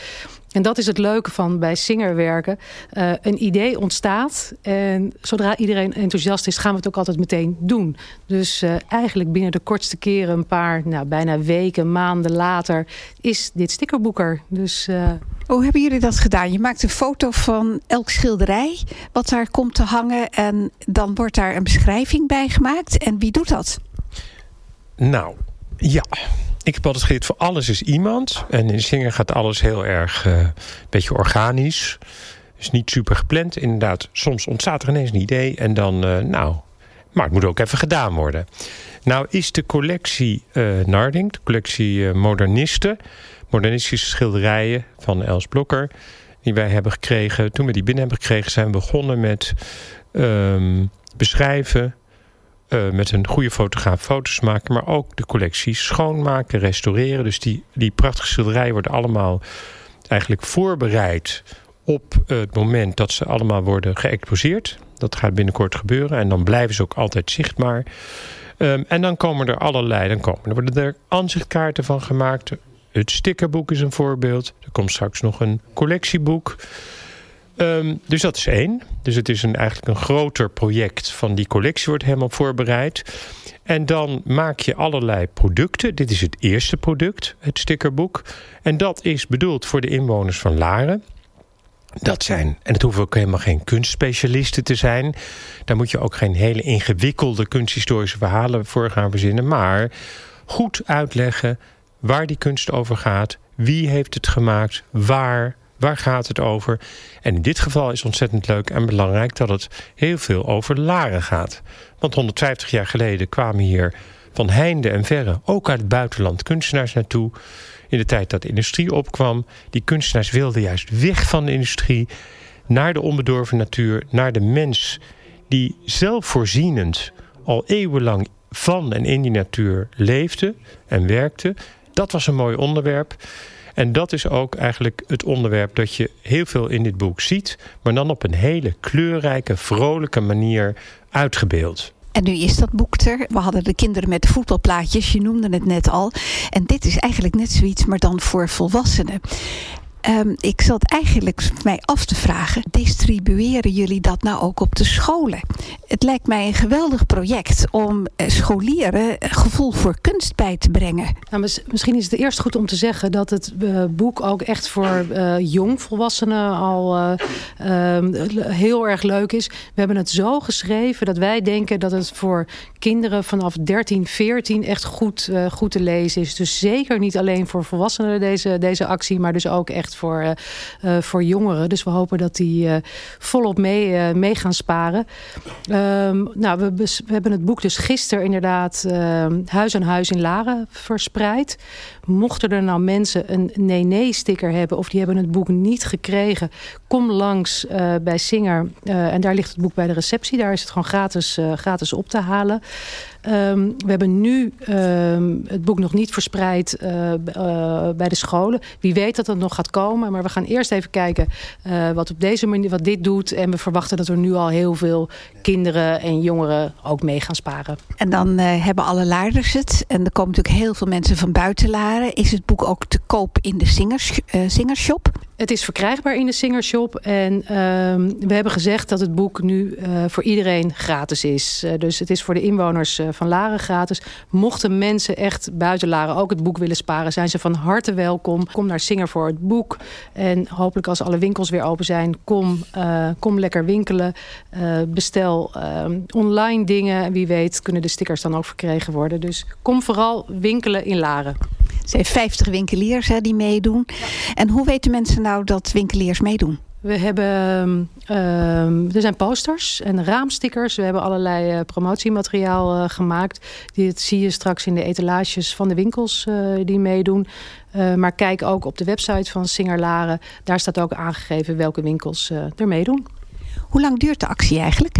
En dat is het leuke van bij Singer werken. Uh, een idee ontstaat en zodra iedereen enthousiast is, gaan we het ook altijd meteen doen. Dus uh, eigenlijk binnen de kortste keren, een paar, nou, bijna weken, maanden later, is dit stickerboek er. Dus... Uh... Hoe hebben jullie dat gedaan? Je maakt een foto van elk schilderij wat daar komt te hangen en dan wordt daar een beschrijving bij gemaakt. En wie doet dat? Nou, ja, ik heb altijd geleerd, voor alles is iemand. En in zingen gaat alles heel erg een beetje organisch. is niet super gepland. Inderdaad, soms ontstaat er ineens een idee en dan, nou, maar het moet ook even gedaan worden. Nou is de collectie Narding, de collectie Modernisten, modernistische schilderijen van Els Blokker, die wij hebben gekregen. Toen we die binnen hebben gekregen, zijn we begonnen met ehm, beschrijven, uh, met een goede fotograaf foto's maken, maar ook de collectie schoonmaken, restaureren. Dus die, die prachtige schilderijen worden allemaal eigenlijk voorbereid op het moment dat ze allemaal worden geëxposeerd. Dat gaat binnenkort gebeuren en dan blijven ze ook altijd zichtbaar. Um, en dan komen er allerlei, dan komen er worden er aanzichtkaarten van gemaakt. Het stickerboek is een voorbeeld. Er komt straks nog een collectieboek. Um, dus dat is één. Dus het is een, eigenlijk een groter project van die collectie wordt helemaal voorbereid. En dan maak je allerlei producten. Dit is het eerste product, het stickerboek. En dat is bedoeld voor de inwoners van Laren. Dat zijn, en het hoeven ook helemaal geen kunstspecialisten te zijn. Daar moet je ook geen hele ingewikkelde kunsthistorische verhalen voor gaan verzinnen. Maar goed uitleggen waar die kunst over gaat. Wie heeft het gemaakt? Waar? Waar gaat het over? En in dit geval is ontzettend leuk en belangrijk dat het heel veel over Laren gaat. Want 150 jaar geleden kwamen hier van heinde en verre, ook uit het buitenland, kunstenaars naartoe. In de tijd dat de industrie opkwam. Die kunstenaars wilden juist weg van de industrie, naar de onbedorven natuur, naar de mens die zelfvoorzienend al eeuwenlang van en in die natuur leefde en werkte. Dat was een mooi onderwerp. En dat is ook eigenlijk het onderwerp dat je heel veel in dit boek ziet... maar dan op een hele kleurrijke, vrolijke manier uitgebeeld. En nu is dat boek er. We hadden de kinderen met de voetbalplaatjes, je noemde het net al. En dit is eigenlijk net zoiets, maar dan voor volwassenen. Um, ik zat eigenlijk mij af te vragen, distribueren jullie dat nou ook op de scholen? Het lijkt mij een geweldig project om uh, scholieren gevoel voor kunst bij te brengen. Nou, misschien is het eerst goed om te zeggen dat het uh, boek ook echt voor uh, jongvolwassenen al ehm, heel erg leuk is. We hebben het zo geschreven dat wij denken dat het voor kinderen vanaf 13, 14 echt goed, goed te lezen is. Dus zeker niet alleen voor volwassenen deze, deze actie, maar dus ook echt voor, uh, voor jongeren. Dus we hopen dat die uh, volop mee, mee gaan sparen. Um, nou, we, we, hebben het boek dus gisteren inderdaad uh, huis aan huis in Laren verspreid. Mochten er nou mensen een nee-nee-sticker hebben... of die hebben het boek niet gekregen... kom langs bij Singer. en daar ligt het boek bij de receptie. Daar is het gewoon gratis, gratis op te halen. Um, we hebben nu um, het boek nog niet verspreid uh, uh, bij de scholen. Wie weet dat het nog gaat komen. Maar we gaan eerst even kijken uh, wat op deze manier wat dit doet. En we verwachten dat er nu al heel veel kinderen en jongeren ook mee gaan sparen. En dan hebben alle laarders het. En er komen natuurlijk heel veel mensen van buiten Laren. Is het boek ook te koop in de singers, Singershop? Het is verkrijgbaar in de Singershop. En um, we hebben gezegd dat het boek nu uh, voor iedereen gratis is. Uh, dus het is voor de inwoners uh, van Laren gratis. Mochten mensen echt buiten Laren ook het boek willen sparen... zijn ze van harte welkom. Kom naar Singer voor het boek. En hopelijk als alle winkels weer open zijn... kom, kom lekker winkelen. bestel online dingen. Wie weet kunnen de stickers dan ook verkregen worden. Dus kom vooral winkelen in Laren. Ze heeft 50 winkeliers hè, die meedoen. Ja. En hoe weten mensen nou dat winkeliers meedoen? We hebben, uh, er zijn posters en raamstickers. We hebben allerlei uh, promotiemateriaal uh, gemaakt. Dit zie je straks in de etalages van de winkels uh, die meedoen. maar kijk ook op de website van Singer Laren. Daar staat ook aangegeven welke winkels er meedoen. Hoe lang duurt de actie eigenlijk?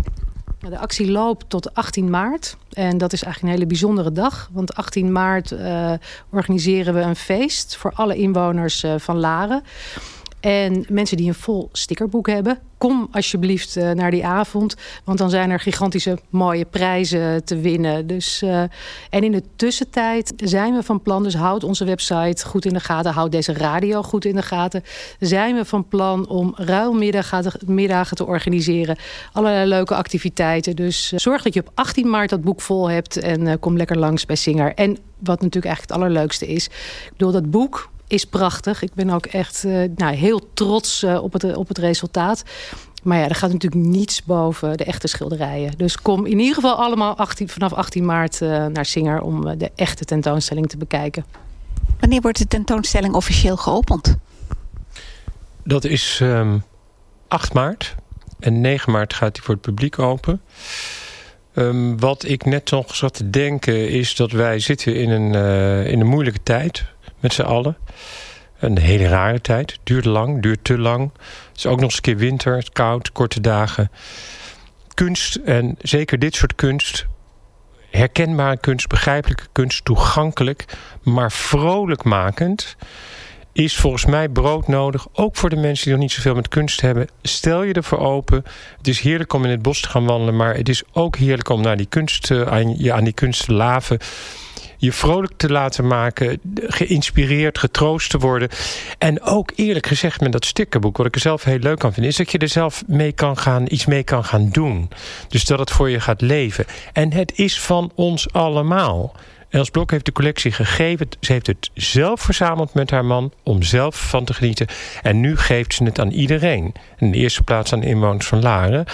De actie loopt tot 18 maart. En dat is eigenlijk een hele bijzondere dag. Want 18 maart organiseren we een feest voor alle inwoners van Laren. En mensen die een vol stickerboek hebben, kom alsjeblieft uh, naar die avond. Want dan zijn er gigantische mooie prijzen te winnen. Dus, uh, en in de tussentijd zijn we van plan, dus houd onze website goed in de gaten. Houd deze radio goed in de gaten. Zijn we van plan om ruilmiddagen te organiseren. Allerlei leuke activiteiten. Dus uh, zorg dat je op 18 maart dat boek vol hebt. En kom lekker langs bij Singer. En wat natuurlijk eigenlijk het allerleukste is. Ik bedoel, dat boek is prachtig. Ik ben ook echt uh, nou, heel trots uh, op, het, op het resultaat. Maar ja, er gaat natuurlijk niets boven de echte schilderijen. Dus kom in ieder geval allemaal 18, vanaf 18 maart uh, naar Singer... om de echte tentoonstelling te bekijken. Wanneer wordt de tentoonstelling officieel geopend? Dat is um, 8 maart. En 9 maart gaat hij voor het publiek open. Um, wat ik net nog zat te denken is dat wij zitten in een, uh, in een moeilijke tijd met z'n allen. Een hele rare tijd. Duurt lang, duurt te lang. Het is ook nog eens een keer winter, koud, korte dagen. Kunst, en zeker dit soort kunst... herkenbare kunst, begrijpelijke kunst, toegankelijk... maar vrolijkmakend is volgens mij broodnodig. Ook voor de mensen die nog niet zoveel met kunst hebben. Stel je ervoor open. Het is heerlijk om in het bos te gaan wandelen. Maar het is ook heerlijk om naar die kunst, aan, je aan die kunst te laven je vrolijk te laten maken, geïnspireerd, getroost te worden. En ook eerlijk gezegd met dat stickerboek, wat ik er zelf heel leuk aan vind, is dat je er zelf mee kan gaan, iets mee kan gaan doen. Dus dat het voor je gaat leven. En het is van ons allemaal. Els Blok heeft de collectie gegeven. Ze heeft het zelf verzameld met haar man om zelf van te genieten. En nu geeft ze het aan iedereen. In de eerste plaats aan inwoners van Laren.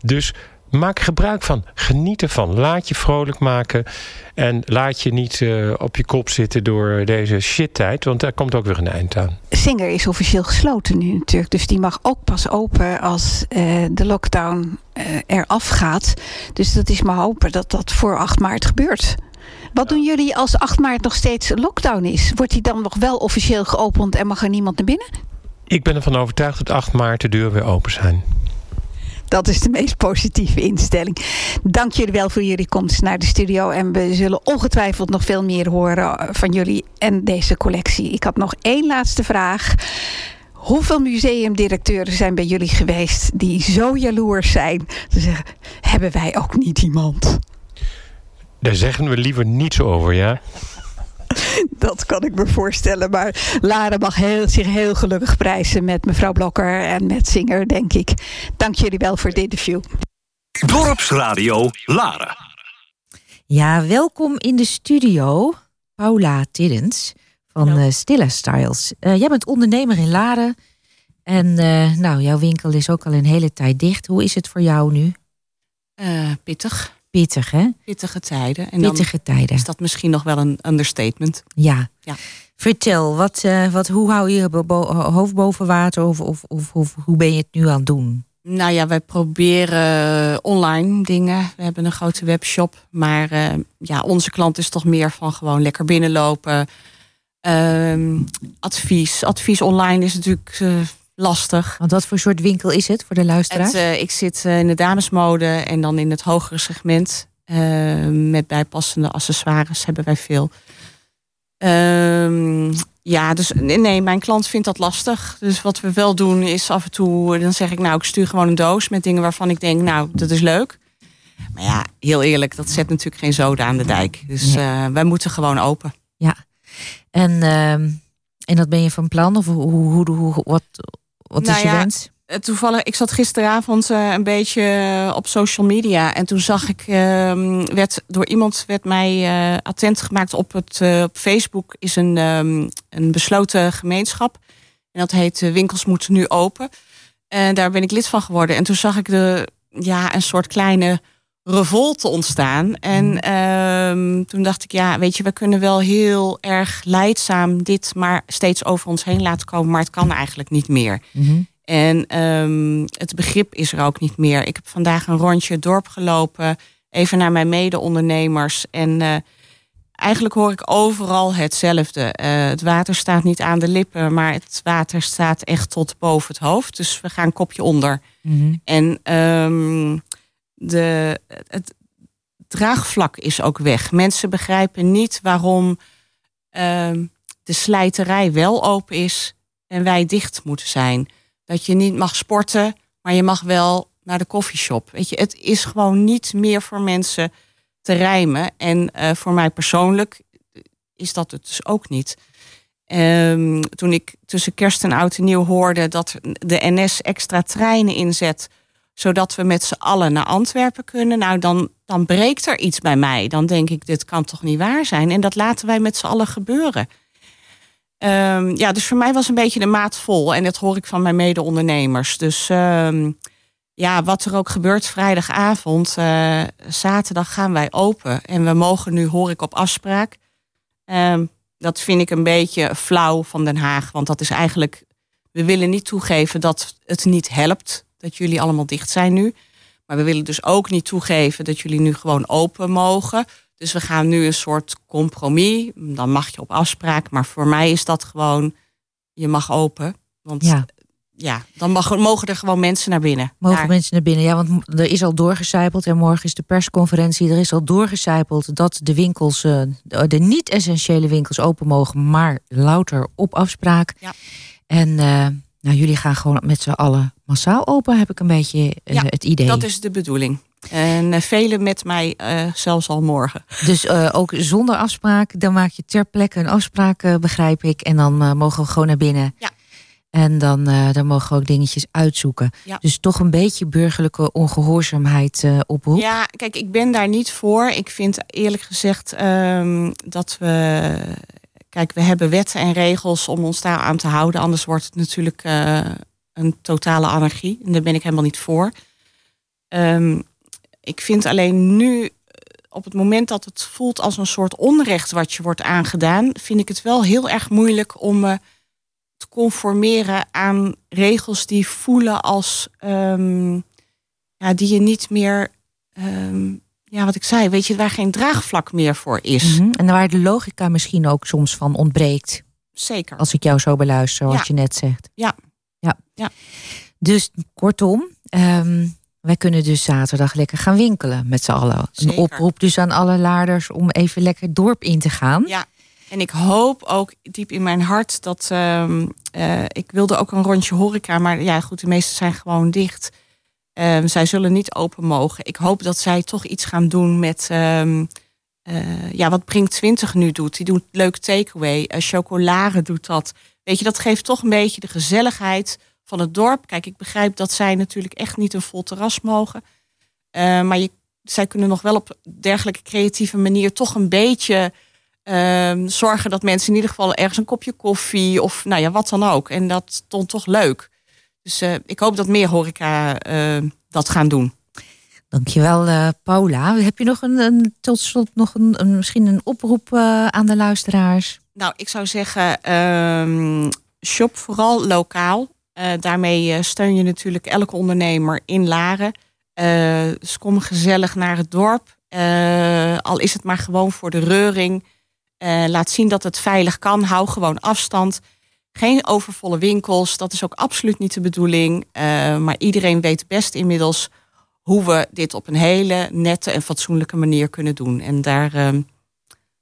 Dus maak gebruik van. Geniet ervan. Laat je vrolijk maken. En laat je niet uh, op je kop zitten door deze shit-tijd. Want daar komt ook weer een eind aan. Singer is officieel gesloten nu natuurlijk. Dus die mag ook pas open als uh, de lockdown uh, eraf gaat. Dus dat is maar hopen dat dat voor 8 maart gebeurt. Wat doen jullie als 8 maart nog steeds lockdown is? Wordt die dan nog wel officieel geopend en mag er niemand naar binnen? Ik ben ervan overtuigd dat 8 maart de deuren weer open zijn. Dat is de meest positieve instelling. Dank jullie wel voor jullie komst naar de studio. En we zullen ongetwijfeld nog veel meer horen van jullie en deze collectie. Ik had nog één laatste vraag. Hoeveel museumdirecteuren zijn bij jullie geweest die zo jaloers zijn? Ze zeggen, hebben wij ook niet iemand? Daar zeggen we liever niets over, ja? Dat kan ik me voorstellen. Maar Lara mag heel, zich heel gelukkig prijzen met mevrouw Blokker en met Singer, denk ik. Dank jullie wel voor dit interview. Dorpsradio Lara. Ja, welkom in de studio, Paula Tiddens van uh, Stilla Styles. Uh, jij bent ondernemer in Laren. En uh, nou, jouw winkel is ook al een hele tijd dicht. Hoe is het voor jou nu? pittig. Pittig, hè? Pittige tijden. En Pittige tijden. Is dat misschien nog wel een understatement? Ja. ja. Vertel, wat, uh, wat, hoe hou je je hoofd boven water of, of, of, of, hoe ben je het nu aan het doen? Nou ja, wij proberen online dingen. We hebben een grote webshop. Maar uh, ja, onze klant is toch meer van gewoon lekker binnenlopen. Uh, advies. Advies online is natuurlijk uh, lastig. Want wat voor soort winkel is het voor de luisteraars? Het, uh, ik zit uh, in de damesmode en dan in het hogere segment. Uh, met bijpassende accessoires hebben wij veel. Ehm, ja, dus nee, mijn klant vindt dat lastig. Dus wat we wel doen is af en toe, dan zeg ik nou, ik stuur gewoon een doos met dingen waarvan ik denk, nou, dat is leuk. Maar ja, heel eerlijk, dat zet natuurlijk geen zoden aan de dijk. Dus nee. wij moeten gewoon open. Ja, en, ehm, en dat ben je van plan? Of hoe, hoe, hoe, wat, wat nou is je ja, wens? Toevallig, ik zat gisteravond uh, een beetje uh, op social media. En toen zag ik, uh, werd, door iemand werd mij uh, attent gemaakt op het op Facebook is een, um, een besloten gemeenschap. En dat heet Winkels moeten nu open. En daar ben ik lid van geworden. En toen zag ik de, ja, een soort kleine revolte ontstaan. En um, toen dacht ik, ja, weet je, we kunnen wel heel erg leidzaam dit maar steeds over ons heen laten komen, maar het kan eigenlijk niet meer. Mm -hmm. En um, het begrip is er ook niet meer. Ik heb vandaag een rondje het dorp gelopen, even naar mijn mede-ondernemers. En uh, eigenlijk hoor ik overal hetzelfde. Uh, het water staat niet aan de lippen, maar het water staat echt tot boven het hoofd. Dus we gaan kopje onder. Mm -hmm. En um, de, het draagvlak is ook weg. Mensen begrijpen niet waarom uh, de slijterij wel open is en wij dicht moeten zijn. Dat je niet mag sporten, maar je mag wel naar de koffieshop. Weet je, het is gewoon niet meer voor mensen te rijmen. En uh, voor mij persoonlijk is dat het dus ook niet. Um, toen ik tussen kerst en oud en nieuw hoorde dat de NS extra treinen inzet zodat we met z'n allen naar Antwerpen kunnen. Nou, dan, dan breekt er iets bij mij. Dan denk ik, dit kan toch niet waar zijn? En dat laten wij met z'n allen gebeuren. Um, ja, dus voor mij was een beetje de maat vol. En dat hoor ik van mijn mede-ondernemers. Dus um, ja, wat er ook gebeurt vrijdagavond, uh, zaterdag gaan wij open. En we mogen nu, hoor ik op afspraak. Um, dat vind ik een beetje flauw van Den Haag. Want dat is eigenlijk We willen niet toegeven dat het niet helpt dat jullie allemaal dicht zijn nu. Maar we willen dus ook niet toegeven dat jullie nu gewoon open mogen. Dus we gaan nu een soort compromis. Dan mag je op afspraak. Maar voor mij is dat gewoon, je mag open. Want Ja. ja, dan mag, mogen er gewoon mensen naar binnen. Mogen Daar- mensen naar binnen? Ja, want er is al doorgecijpeld en morgen is de persconferentie. Er is al doorgecijpeld dat de winkels, eh, de de niet-essentiële winkels open mogen, maar louter op afspraak. Ja. En eh, nou, jullie gaan gewoon met z'n allen massaal open, heb ik een beetje eh, Ja, het idee. Dat is de bedoeling. En eh, velen met mij eh, zelfs al morgen. Dus ook zonder afspraak, dan maak je ter plekke een afspraak, begrijp ik. En dan mogen we gewoon naar binnen. Ja. En dan, dan mogen we ook dingetjes uitzoeken. Ja. Dus toch een beetje burgerlijke ongehoorzaamheid eh oproep. Ja, kijk, ik ben daar niet voor. Ik vind eerlijk gezegd ehm, dat we. Kijk, we hebben wetten en regels om ons daar aan te houden. Anders wordt het natuurlijk eh, een totale anarchie. En daar ben ik helemaal niet voor. Ehm, ik vind alleen nu, eh, op het moment dat het voelt als een soort onrecht wat je wordt aangedaan, vind ik het wel heel erg moeilijk om me te conformeren aan regels die voelen als. ehm, ja, die je niet meer. ehm, ja, wat ik zei, weet je, waar geen draagvlak meer voor is. Mhm. En waar de logica misschien ook soms van ontbreekt. Zeker. Als ik jou zo beluister, zoals Ja. je net zegt. Ja. ja. Ja. Dus kortom, ehm, wij kunnen dus zaterdag lekker gaan winkelen met z'n allen. Een oproep dus aan alle laarders om even lekker het dorp in te gaan. Ja, en ik hoop ook diep in mijn hart dat. ehm, eh, ik wilde ook een rondje horeca, maar ja, goed, de meeste zijn gewoon dicht. Ehm, zij zullen niet open mogen. Ik hoop dat zij toch iets gaan doen met. ehm, eh, ja, wat Brink 20 nu doet. Die doet leuk takeaway. Eh, chocolade doet dat. Weet je, dat geeft toch een beetje de gezelligheid van het dorp. Kijk, ik begrijp dat zij natuurlijk echt niet een vol terras mogen. Eh, maar je, zij kunnen nog wel op dergelijke creatieve manier toch een beetje ehm, zorgen dat mensen in ieder geval ergens een kopje koffie of nou ja, wat dan ook. En dat stond toch leuk. Dus eh, ik hoop dat meer horeca eh, dat gaan doen. Dankjewel, eh Paula. Heb je nog een, een tot slot nog een, een- misschien een oproep aan de luisteraars? Nou, ik zou zeggen, ehm, shop vooral lokaal. Daarmee steun je natuurlijk elke ondernemer in Laren. Dus kom gezellig naar het dorp. Al is het maar gewoon voor de reuring. Laat zien dat het veilig kan. Hou gewoon afstand. Geen overvolle winkels. Dat is ook absoluut niet de bedoeling. Eh, maar iedereen weet best inmiddels hoe we dit op een hele nette en fatsoenlijke manier kunnen doen. En daar, ehm,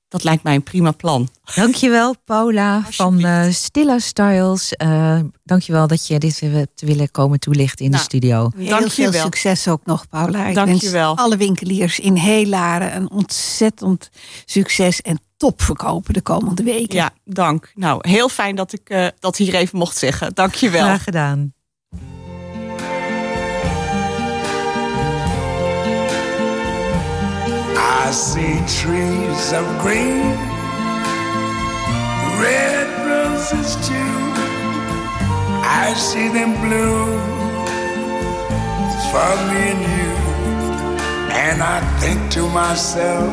dat lijkt mij een prima plan. Dankjewel, Paula van eh Stilla Styles. Eh dankjewel dat je dit weer hebt willen komen toelichten in Nou, de studio. Heel Dank je veel wel. succes ook nog, Paula. Ik Dank wens je wel. alle winkeliers in heel Laren een ontzettend succes en top verkopen de komende weken. Ja, dank. Nou, heel fijn dat ik eh, dat hier even mocht zeggen. Dank je wel. Graag gedaan. I see trees of green, red roses too. I see them bloom for me and you. And I think to myself,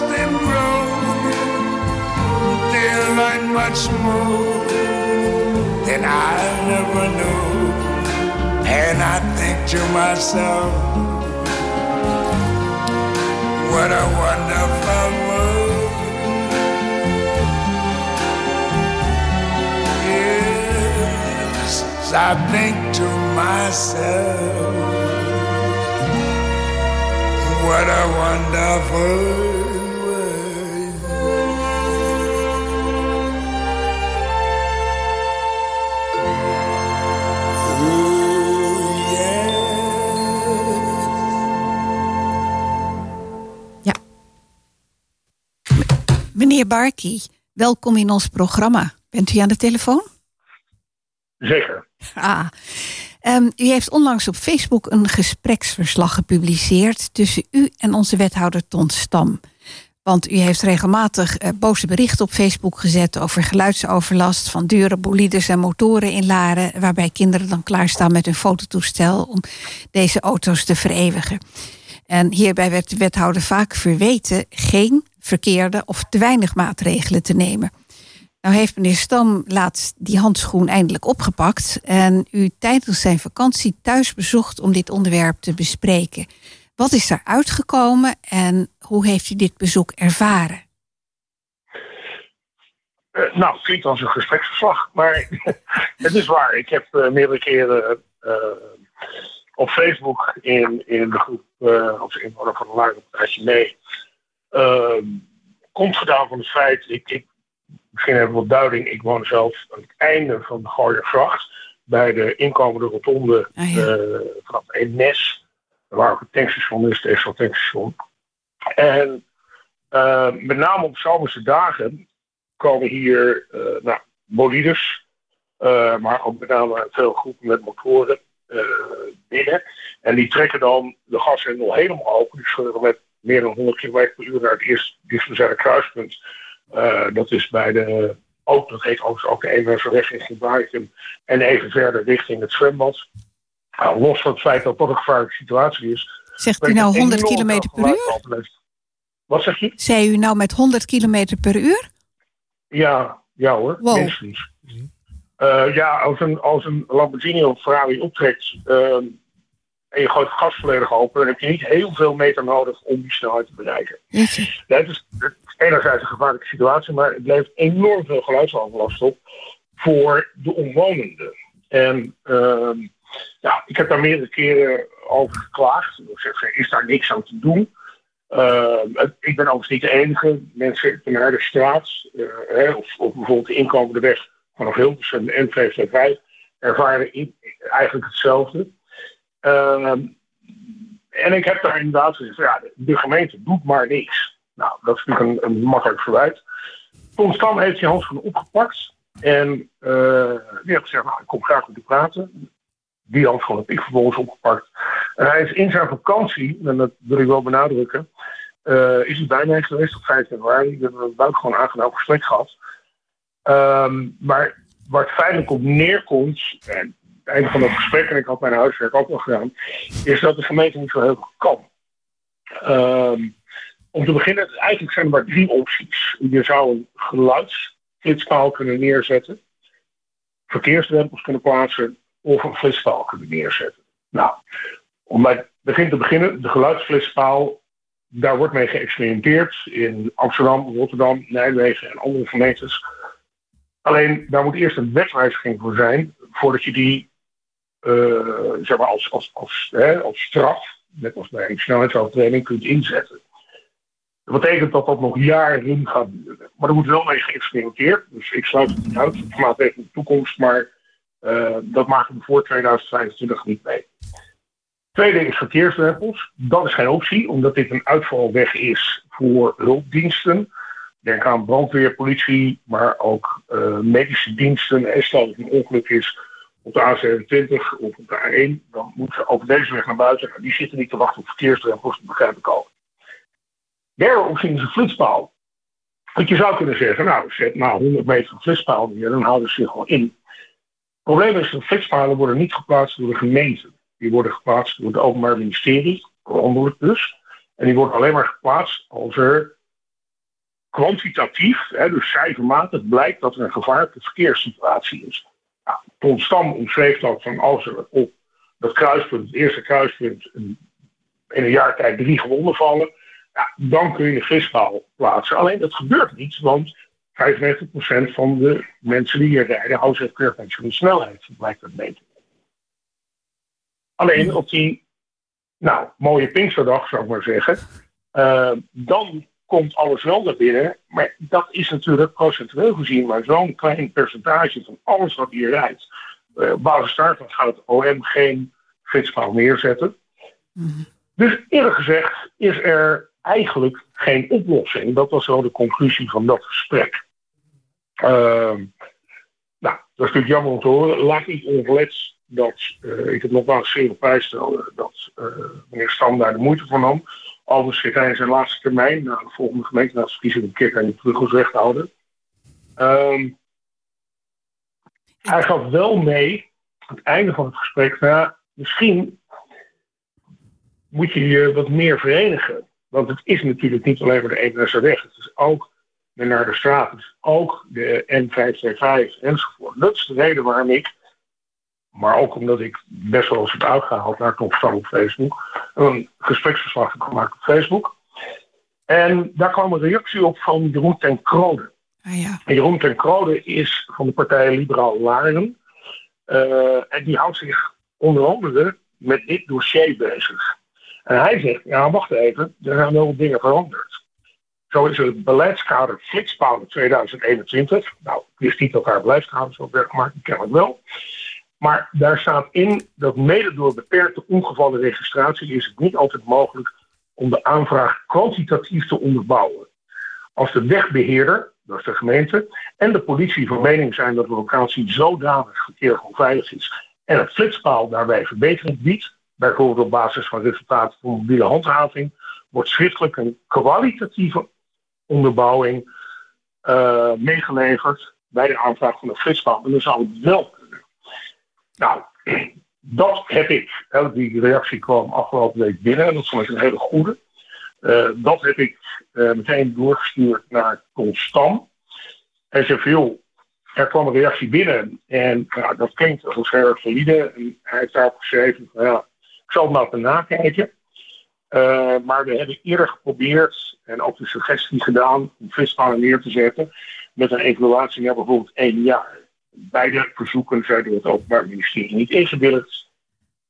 Them grow. They learn much more than I never knew. And I think to myself, What a wonderful world. Yes, I think to myself, what a wonderful Welkom in ons programma. Bent u aan de telefoon? Zeker. Ah. Ehm, u heeft onlangs op Facebook een gespreksverslag gepubliceerd tussen u en onze wethouder Ton Stam. Want u heeft regelmatig eh, boze berichten op Facebook gezet over geluidsoverlast van dure bolides en motoren in Laren, waarbij kinderen dan klaarstaan met hun fototoestel om deze auto's te vereeuwigen. En hierbij werd de wethouder vaak verweten geen verkeerde of te weinig maatregelen te nemen. Nou heeft meneer Stam laatst die handschoen eindelijk opgepakt en u tijdens zijn vakantie thuis bezocht om dit onderwerp te bespreken. Wat is er uitgekomen en hoe heeft u dit bezoek ervaren? Eh, nou, klinkt als een gespreksverslag, maar het is waar. Ik heb eh, meerdere keren eh, op Facebook in, in de groep, of inwoner van een lage mee, uh, komt gedaan van het feit, ik, ik, misschien even wat duiding, ik woon zelf aan het einde van de Gooiergracht, bij de inkomende rotonde Ah, ja. uh, vanaf waar ook het tankstation is, het tankstation. En uh, met name op zomerse dagen komen hier uh, nou, bolides, uh, maar ook met name veel groepen met motoren binnen. En die trekken dan de gashendel helemaal open. Die scheuren met meer dan 100 km per uur naar het eerste dichtstbijzijnde kruispunt. Uh, dat is bij de, ook, dat heet overigens ook de Eemwerfweg richting Barikum. En even verder richting het zwembad. Nou, los van het feit dat dat een gevaarlijke situatie is. Zegt u nou 100 km per uur? Wat zeg je? Zei u nou met 100 km per uur? Ja, ja hoor. Wow. Uh, ja, als een, als een Lamborghini of Ferrari optrekt uh, en je gooit het gas volledig open, dan heb je niet heel veel meter nodig om die snelheid te bereiken. Dat is, enerzijds een gevaarlijke situatie, maar het levert enorm veel geluidsoverlast op voor de omwonenden. En uh, ja, ik heb daar meerdere keren over geklaagd. Ik zeg, is daar niks aan te doen? Uh, ik ben overigens niet de enige. Mensen vanuit de straat, uh, hè, of, of, bijvoorbeeld de inkomende weg vanaf Hilversum en N225, ervaren in, eigenlijk hetzelfde. Uh, en ik heb daar inderdaad gezegd, ja, de gemeente doet maar niks. Nou, dat is natuurlijk een, een makkelijk verwijt. Tom Stam heeft die handschoenen opgepakt. En uh, die heeft gezegd, nou, ik kom graag met u praten. Die handschoenen heb ik vervolgens opgepakt. En hij is in zijn vakantie, en dat wil ik wel benadrukken, uh, is hij bij mij geweest op 5 januari. We hebben een buitengewoon aangenaam gesprek gehad. Um, maar waar het feitelijk op neerkomt, en het einde van dat gesprek, en ik had mijn huiswerk ook al gedaan, is dat de gemeente niet zo heel veel kan. Um, om te beginnen, eigenlijk zijn er maar drie opties. Je zou een geluidsflitspaal kunnen neerzetten, verkeersdrempels kunnen plaatsen of een flitspaal kunnen neerzetten. Nou, om bij het begin te beginnen, de geluidsflitspaal, daar wordt mee geëxperimenteerd in Amsterdam, Rotterdam, Nijmegen en andere gemeentes. Alleen daar moet eerst een wetswijziging voor zijn, voordat je die zeg maar als, als, als, hè, als straf, net als bij een snelheidsovertreding, kunt inzetten. Dat betekent dat dat nog jaren gaat duren. Maar er moet wel mee geëxperimenteerd. Dus ik sluit het niet uit. Het gaat in de toekomst, maar uh, dat maken we voor 2025 niet mee. Tweede is verkeersdrempels. Dat is geen optie, omdat dit een uitvalweg is voor hulpdiensten. Denk aan brandweer, politie, maar ook uh, medische diensten. En stel dat er een ongeluk is op de A27 of op de A1, dan moeten ze over deze weg naar buiten. Die zitten niet te wachten op verkeersdrempels, dat begrijp ik al. Optie is een flitspaal. Want je zou kunnen zeggen, nou, zet nou 100 meter een flitspaal neer, dan houden ze zich gewoon in. Het probleem is dat flitspalen worden niet geplaatst door de gemeente. Die worden geplaatst door het Openbaar Ministerie, landelijk dus. En die worden alleen maar geplaatst als er kwantitatief, hè, dus cijfermatig, blijkt dat er een gevaarlijke verkeerssituatie is. Nou, Ton Stam omschreef dat van als er op dat kruispunt, het eerste kruispunt, in een jaar tijd drie gewonden vallen, Ja, dan kun je de vispaal plaatsen. Alleen dat gebeurt niet, want 95% van de mensen die hier rijden houden zich keurig aan de snelheid, blijkt dat beter. Alleen op die nou, mooie Pinksterdag, zou ik maar zeggen, uh, dan komt alles wel naar binnen. Maar dat is natuurlijk procentueel gezien maar zo'n klein percentage van alles wat hier rijdt. Uh, op basis daarvan gaat het OM geen flitspaal neerzetten. Dus eerlijk gezegd is er eigenlijk geen oplossing. Dat was zo de conclusie van dat gesprek. Uh, nou, dat is natuurlijk jammer om te horen. Laat niet onverletst dat uh, ik het nogmaals zeer op prijs stel dat uh, meneer Stam daar de moeite voor nam. Overigens zit hij in zijn laatste termijn, na de volgende gemeenteraadsverkiezing, een keer kan je terug als wethouder. Um, hij gaf wel mee, aan het einde van het gesprek, nou, misschien moet je je wat meer verenigen. Want het is natuurlijk niet alleen maar de Eemnesserweg. Het is ook de naar de straat. Het is ook de N525 enzovoort. Dat is de reden waarom ik, maar ook omdat ik best wel eens heb uitgehaald naar Knopstam op Facebook, een gespreksverslag heb gemaakt op Facebook. En daar kwam een reactie op van Jeroen ten Krode. Ah, ja. En Jeroen ten Krode is van de partij Liberaal Laren. Uh, en die houdt zich onder andere met dit dossier bezig. En hij zegt, ja wacht even, er zijn wel dingen veranderd. Zo is het beleidskader Flitspaal 2021. Nou, ik wist niet dat daar beleidskader zo werd gemaakt, die ken ik wel. Maar daar staat in dat mede door beperkte ongevallenregistratie is het niet altijd mogelijk om de aanvraag kwantitatief te onderbouwen. Als de wegbeheerder, dat is de gemeente, en de politie van mening zijn dat de locatie zodanig verkeer onveilig is en het flitspaal daarbij verbetering biedt, bijvoorbeeld op basis van resultaten van mobiele handhaving, wordt schriftelijk een kwalitatieve onderbouwing uh, meegeleverd bij de aanvraag van de flitspaal. En dan zou het wel. Nou, dat heb ik. Die reactie kwam afgelopen week binnen en dat vond ik een hele goede. Uh, dat heb ik uh, meteen doorgestuurd naar Constant. Hij zei veel, er kwam een reactie binnen en ja, dat klinkt als erg valide. En hij heeft daarop geschreven ja, ik zal het maar even nakijken. Uh, maar we hebben eerder geprobeerd en ook de suggestie gedaan om vispannen neer te zetten met een evaluatie naar bijvoorbeeld één jaar. Beide verzoeken zijn door het Openbaar Ministerie niet ingewilligd.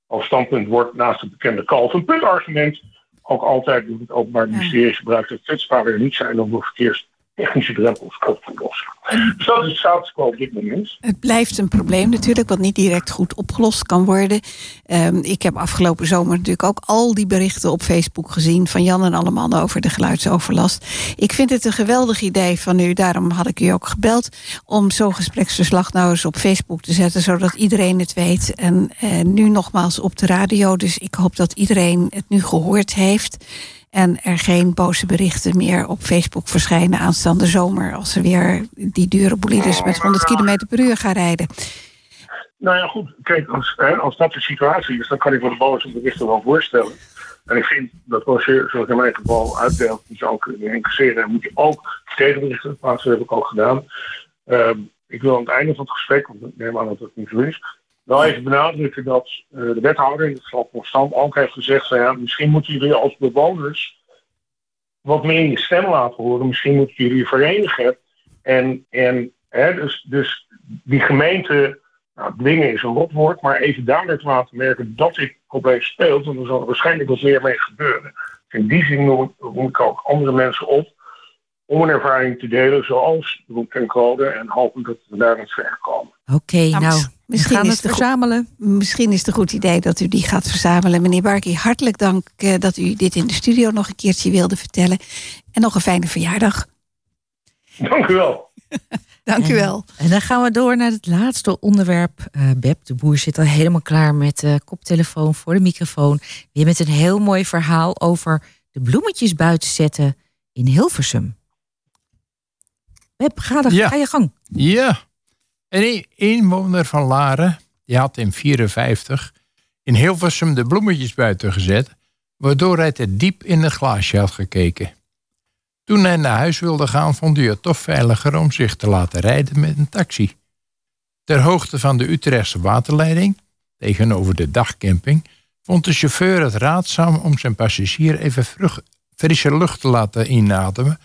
Als standpunt wordt naast het bekende kalf een puntargument ook altijd door het Openbaar Ministerie gebruikt dat er niet zijn om door verkeers technische drempels op te lossen. Dus dat is het op dit moment. Het blijft een probleem natuurlijk, wat niet direct goed opgelost kan worden. Um, ik heb afgelopen zomer natuurlijk ook al die berichten op Facebook gezien van Jan en allemaal over de geluidsoverlast. Ik vind het een geweldig idee van u, daarom had ik u ook gebeld, om zo'n gespreksverslag nou eens op Facebook te zetten, zodat iedereen het weet. En uh, nu nogmaals op de radio, dus ik hoop dat iedereen het nu gehoord heeft. En er geen boze berichten meer op Facebook verschijnen aanstaande zomer. Als ze weer die dure bolides met 100 km per uur gaan rijden. Nou ja, goed. Kijk, als, hè, als dat de situatie is, dan kan ik me de boze berichten wel voorstellen. En ik vind dat als je, zoals in mijn geval, uitdeelt, die zou kunnen incasseren, moet je ook tegenberichten plaatsen. Dat heb ik ook gedaan. Uh, ik wil aan het einde van het gesprek, want ik neem aan dat het niet zo is, wel even benadrukken dat uh, de wethouder in het geval Constant ook heeft gezegd: van, ja, misschien moeten jullie als bewoners wat meer je stem laten horen. Misschien moeten jullie verenigen. En, en hè, dus, dus die gemeente, nou, dwingen is een rotwoord, maar even duidelijk laten merken dat dit probleem speelt. En er zal er waarschijnlijk wat meer mee gebeuren. In die zin roep ik ook andere mensen op om een ervaring te delen, zoals Roep en Code, en hopen dat we daar niet verder komen. Oké, okay, nou, nou misschien gaan is het verzamelen. Misschien is het een goed idee dat u die gaat verzamelen. Meneer Barkie, hartelijk dank uh, dat u dit in de studio nog een keertje wilde vertellen. En nog een fijne verjaardag. Dank u wel. dank u wel. En, en dan gaan we door naar het laatste onderwerp. Uh, Beb de Boer zit al helemaal klaar met de koptelefoon voor de microfoon. Weer met een heel mooi verhaal over de bloemetjes buiten zetten in Hilversum. Beb, ga, er, ja. ga je gang. Ja. Een inwoner van Laren, die had in 54 in Hilversum de bloemetjes buiten gezet, waardoor hij te diep in het glaasje had gekeken. Toen hij naar huis wilde gaan, vond hij het toch veiliger om zich te laten rijden met een taxi. Ter hoogte van de Utrechtse waterleiding, tegenover de dagcamping, vond de chauffeur het raadzaam om zijn passagier even frisse lucht te laten inademen,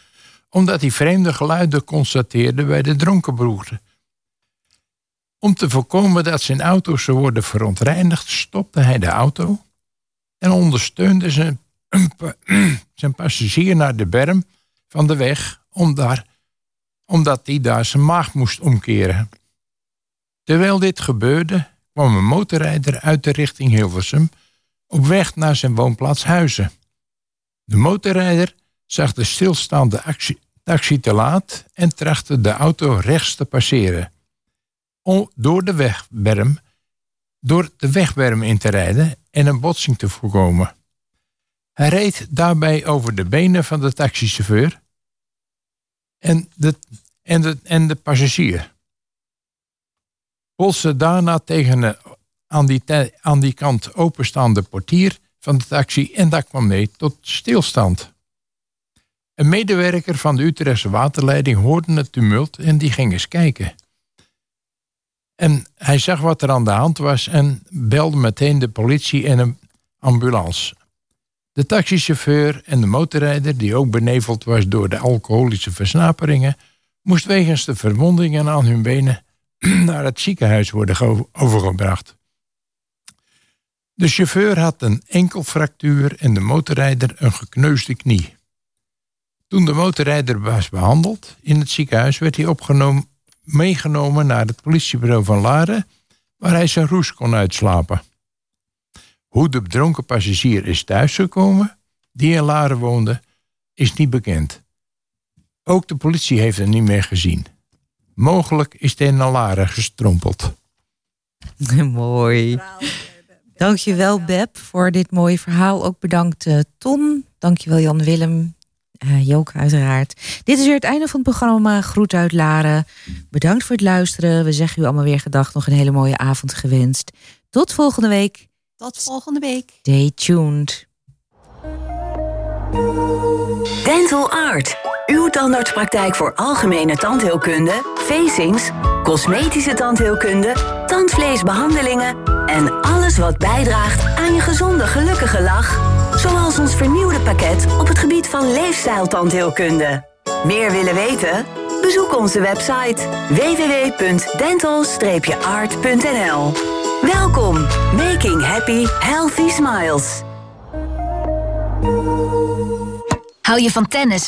omdat hij vreemde geluiden constateerde bij de dronken broer. Om te voorkomen dat zijn auto zou worden verontreinigd, stopte hij de auto en ondersteunde zijn, zijn passagier naar de berm van de weg om daar, omdat hij daar zijn maag moest omkeren. Terwijl dit gebeurde, kwam een motorrijder uit de richting Hilversum op weg naar zijn woonplaats Huizen. De motorrijder zag de stilstaande taxi te laat en trachtte de auto rechts te passeren. Om door de wegberm, door de wegberm in te rijden en een botsing te voorkomen. Hij reed daarbij over de benen van de taxichauffeur en de, en de, en de passagier. Polste daarna tegen een aan die, aan die kant openstaande portier van de taxi en dat kwam mee tot stilstand. Een medewerker van de Utrechtse waterleiding hoorde het tumult en die ging eens kijken. En hij zag wat er aan de hand was en belde meteen de politie en een ambulance. De taxichauffeur en de motorrijder, die ook beneveld was door de alcoholische versnaperingen, moest wegens de verwondingen aan hun benen naar het ziekenhuis worden overgebracht. De chauffeur had een enkelfractuur en de motorrijder een gekneusde knie. Toen de motorrijder was behandeld in het ziekenhuis, werd hij opgenomen, meegenomen naar het politiebureau van Laren, waar hij zijn roes kon uitslapen. Hoe de bedronken passagier is thuisgekomen, die in Laren woonde, is niet bekend. Ook de politie heeft hem niet meer gezien. Mogelijk is hij naar Laren gestrompeld. Mooi. Dankjewel Beb voor dit mooie verhaal. Ook bedankt uh, Ton. Dankjewel Jan Willem. Uh, Jook uiteraard. Dit is weer het einde van het programma. Groet uit Laren. Bedankt voor het luisteren. We zeggen u allemaal weer gedag. Nog een hele mooie avond gewenst. Tot volgende week. Tot volgende week. Stay tuned. Dental Art. Uw tandartspraktijk voor algemene tandheelkunde, facings, cosmetische tandheelkunde, tandvleesbehandelingen en alles wat bijdraagt aan je gezonde, gelukkige lach. Zoals ons vernieuwde pakket op het gebied van leefstijltandheelkunde. Meer willen weten? Bezoek onze website www.dental-art.nl. Welkom, making happy, healthy smiles. Hou je van tennis,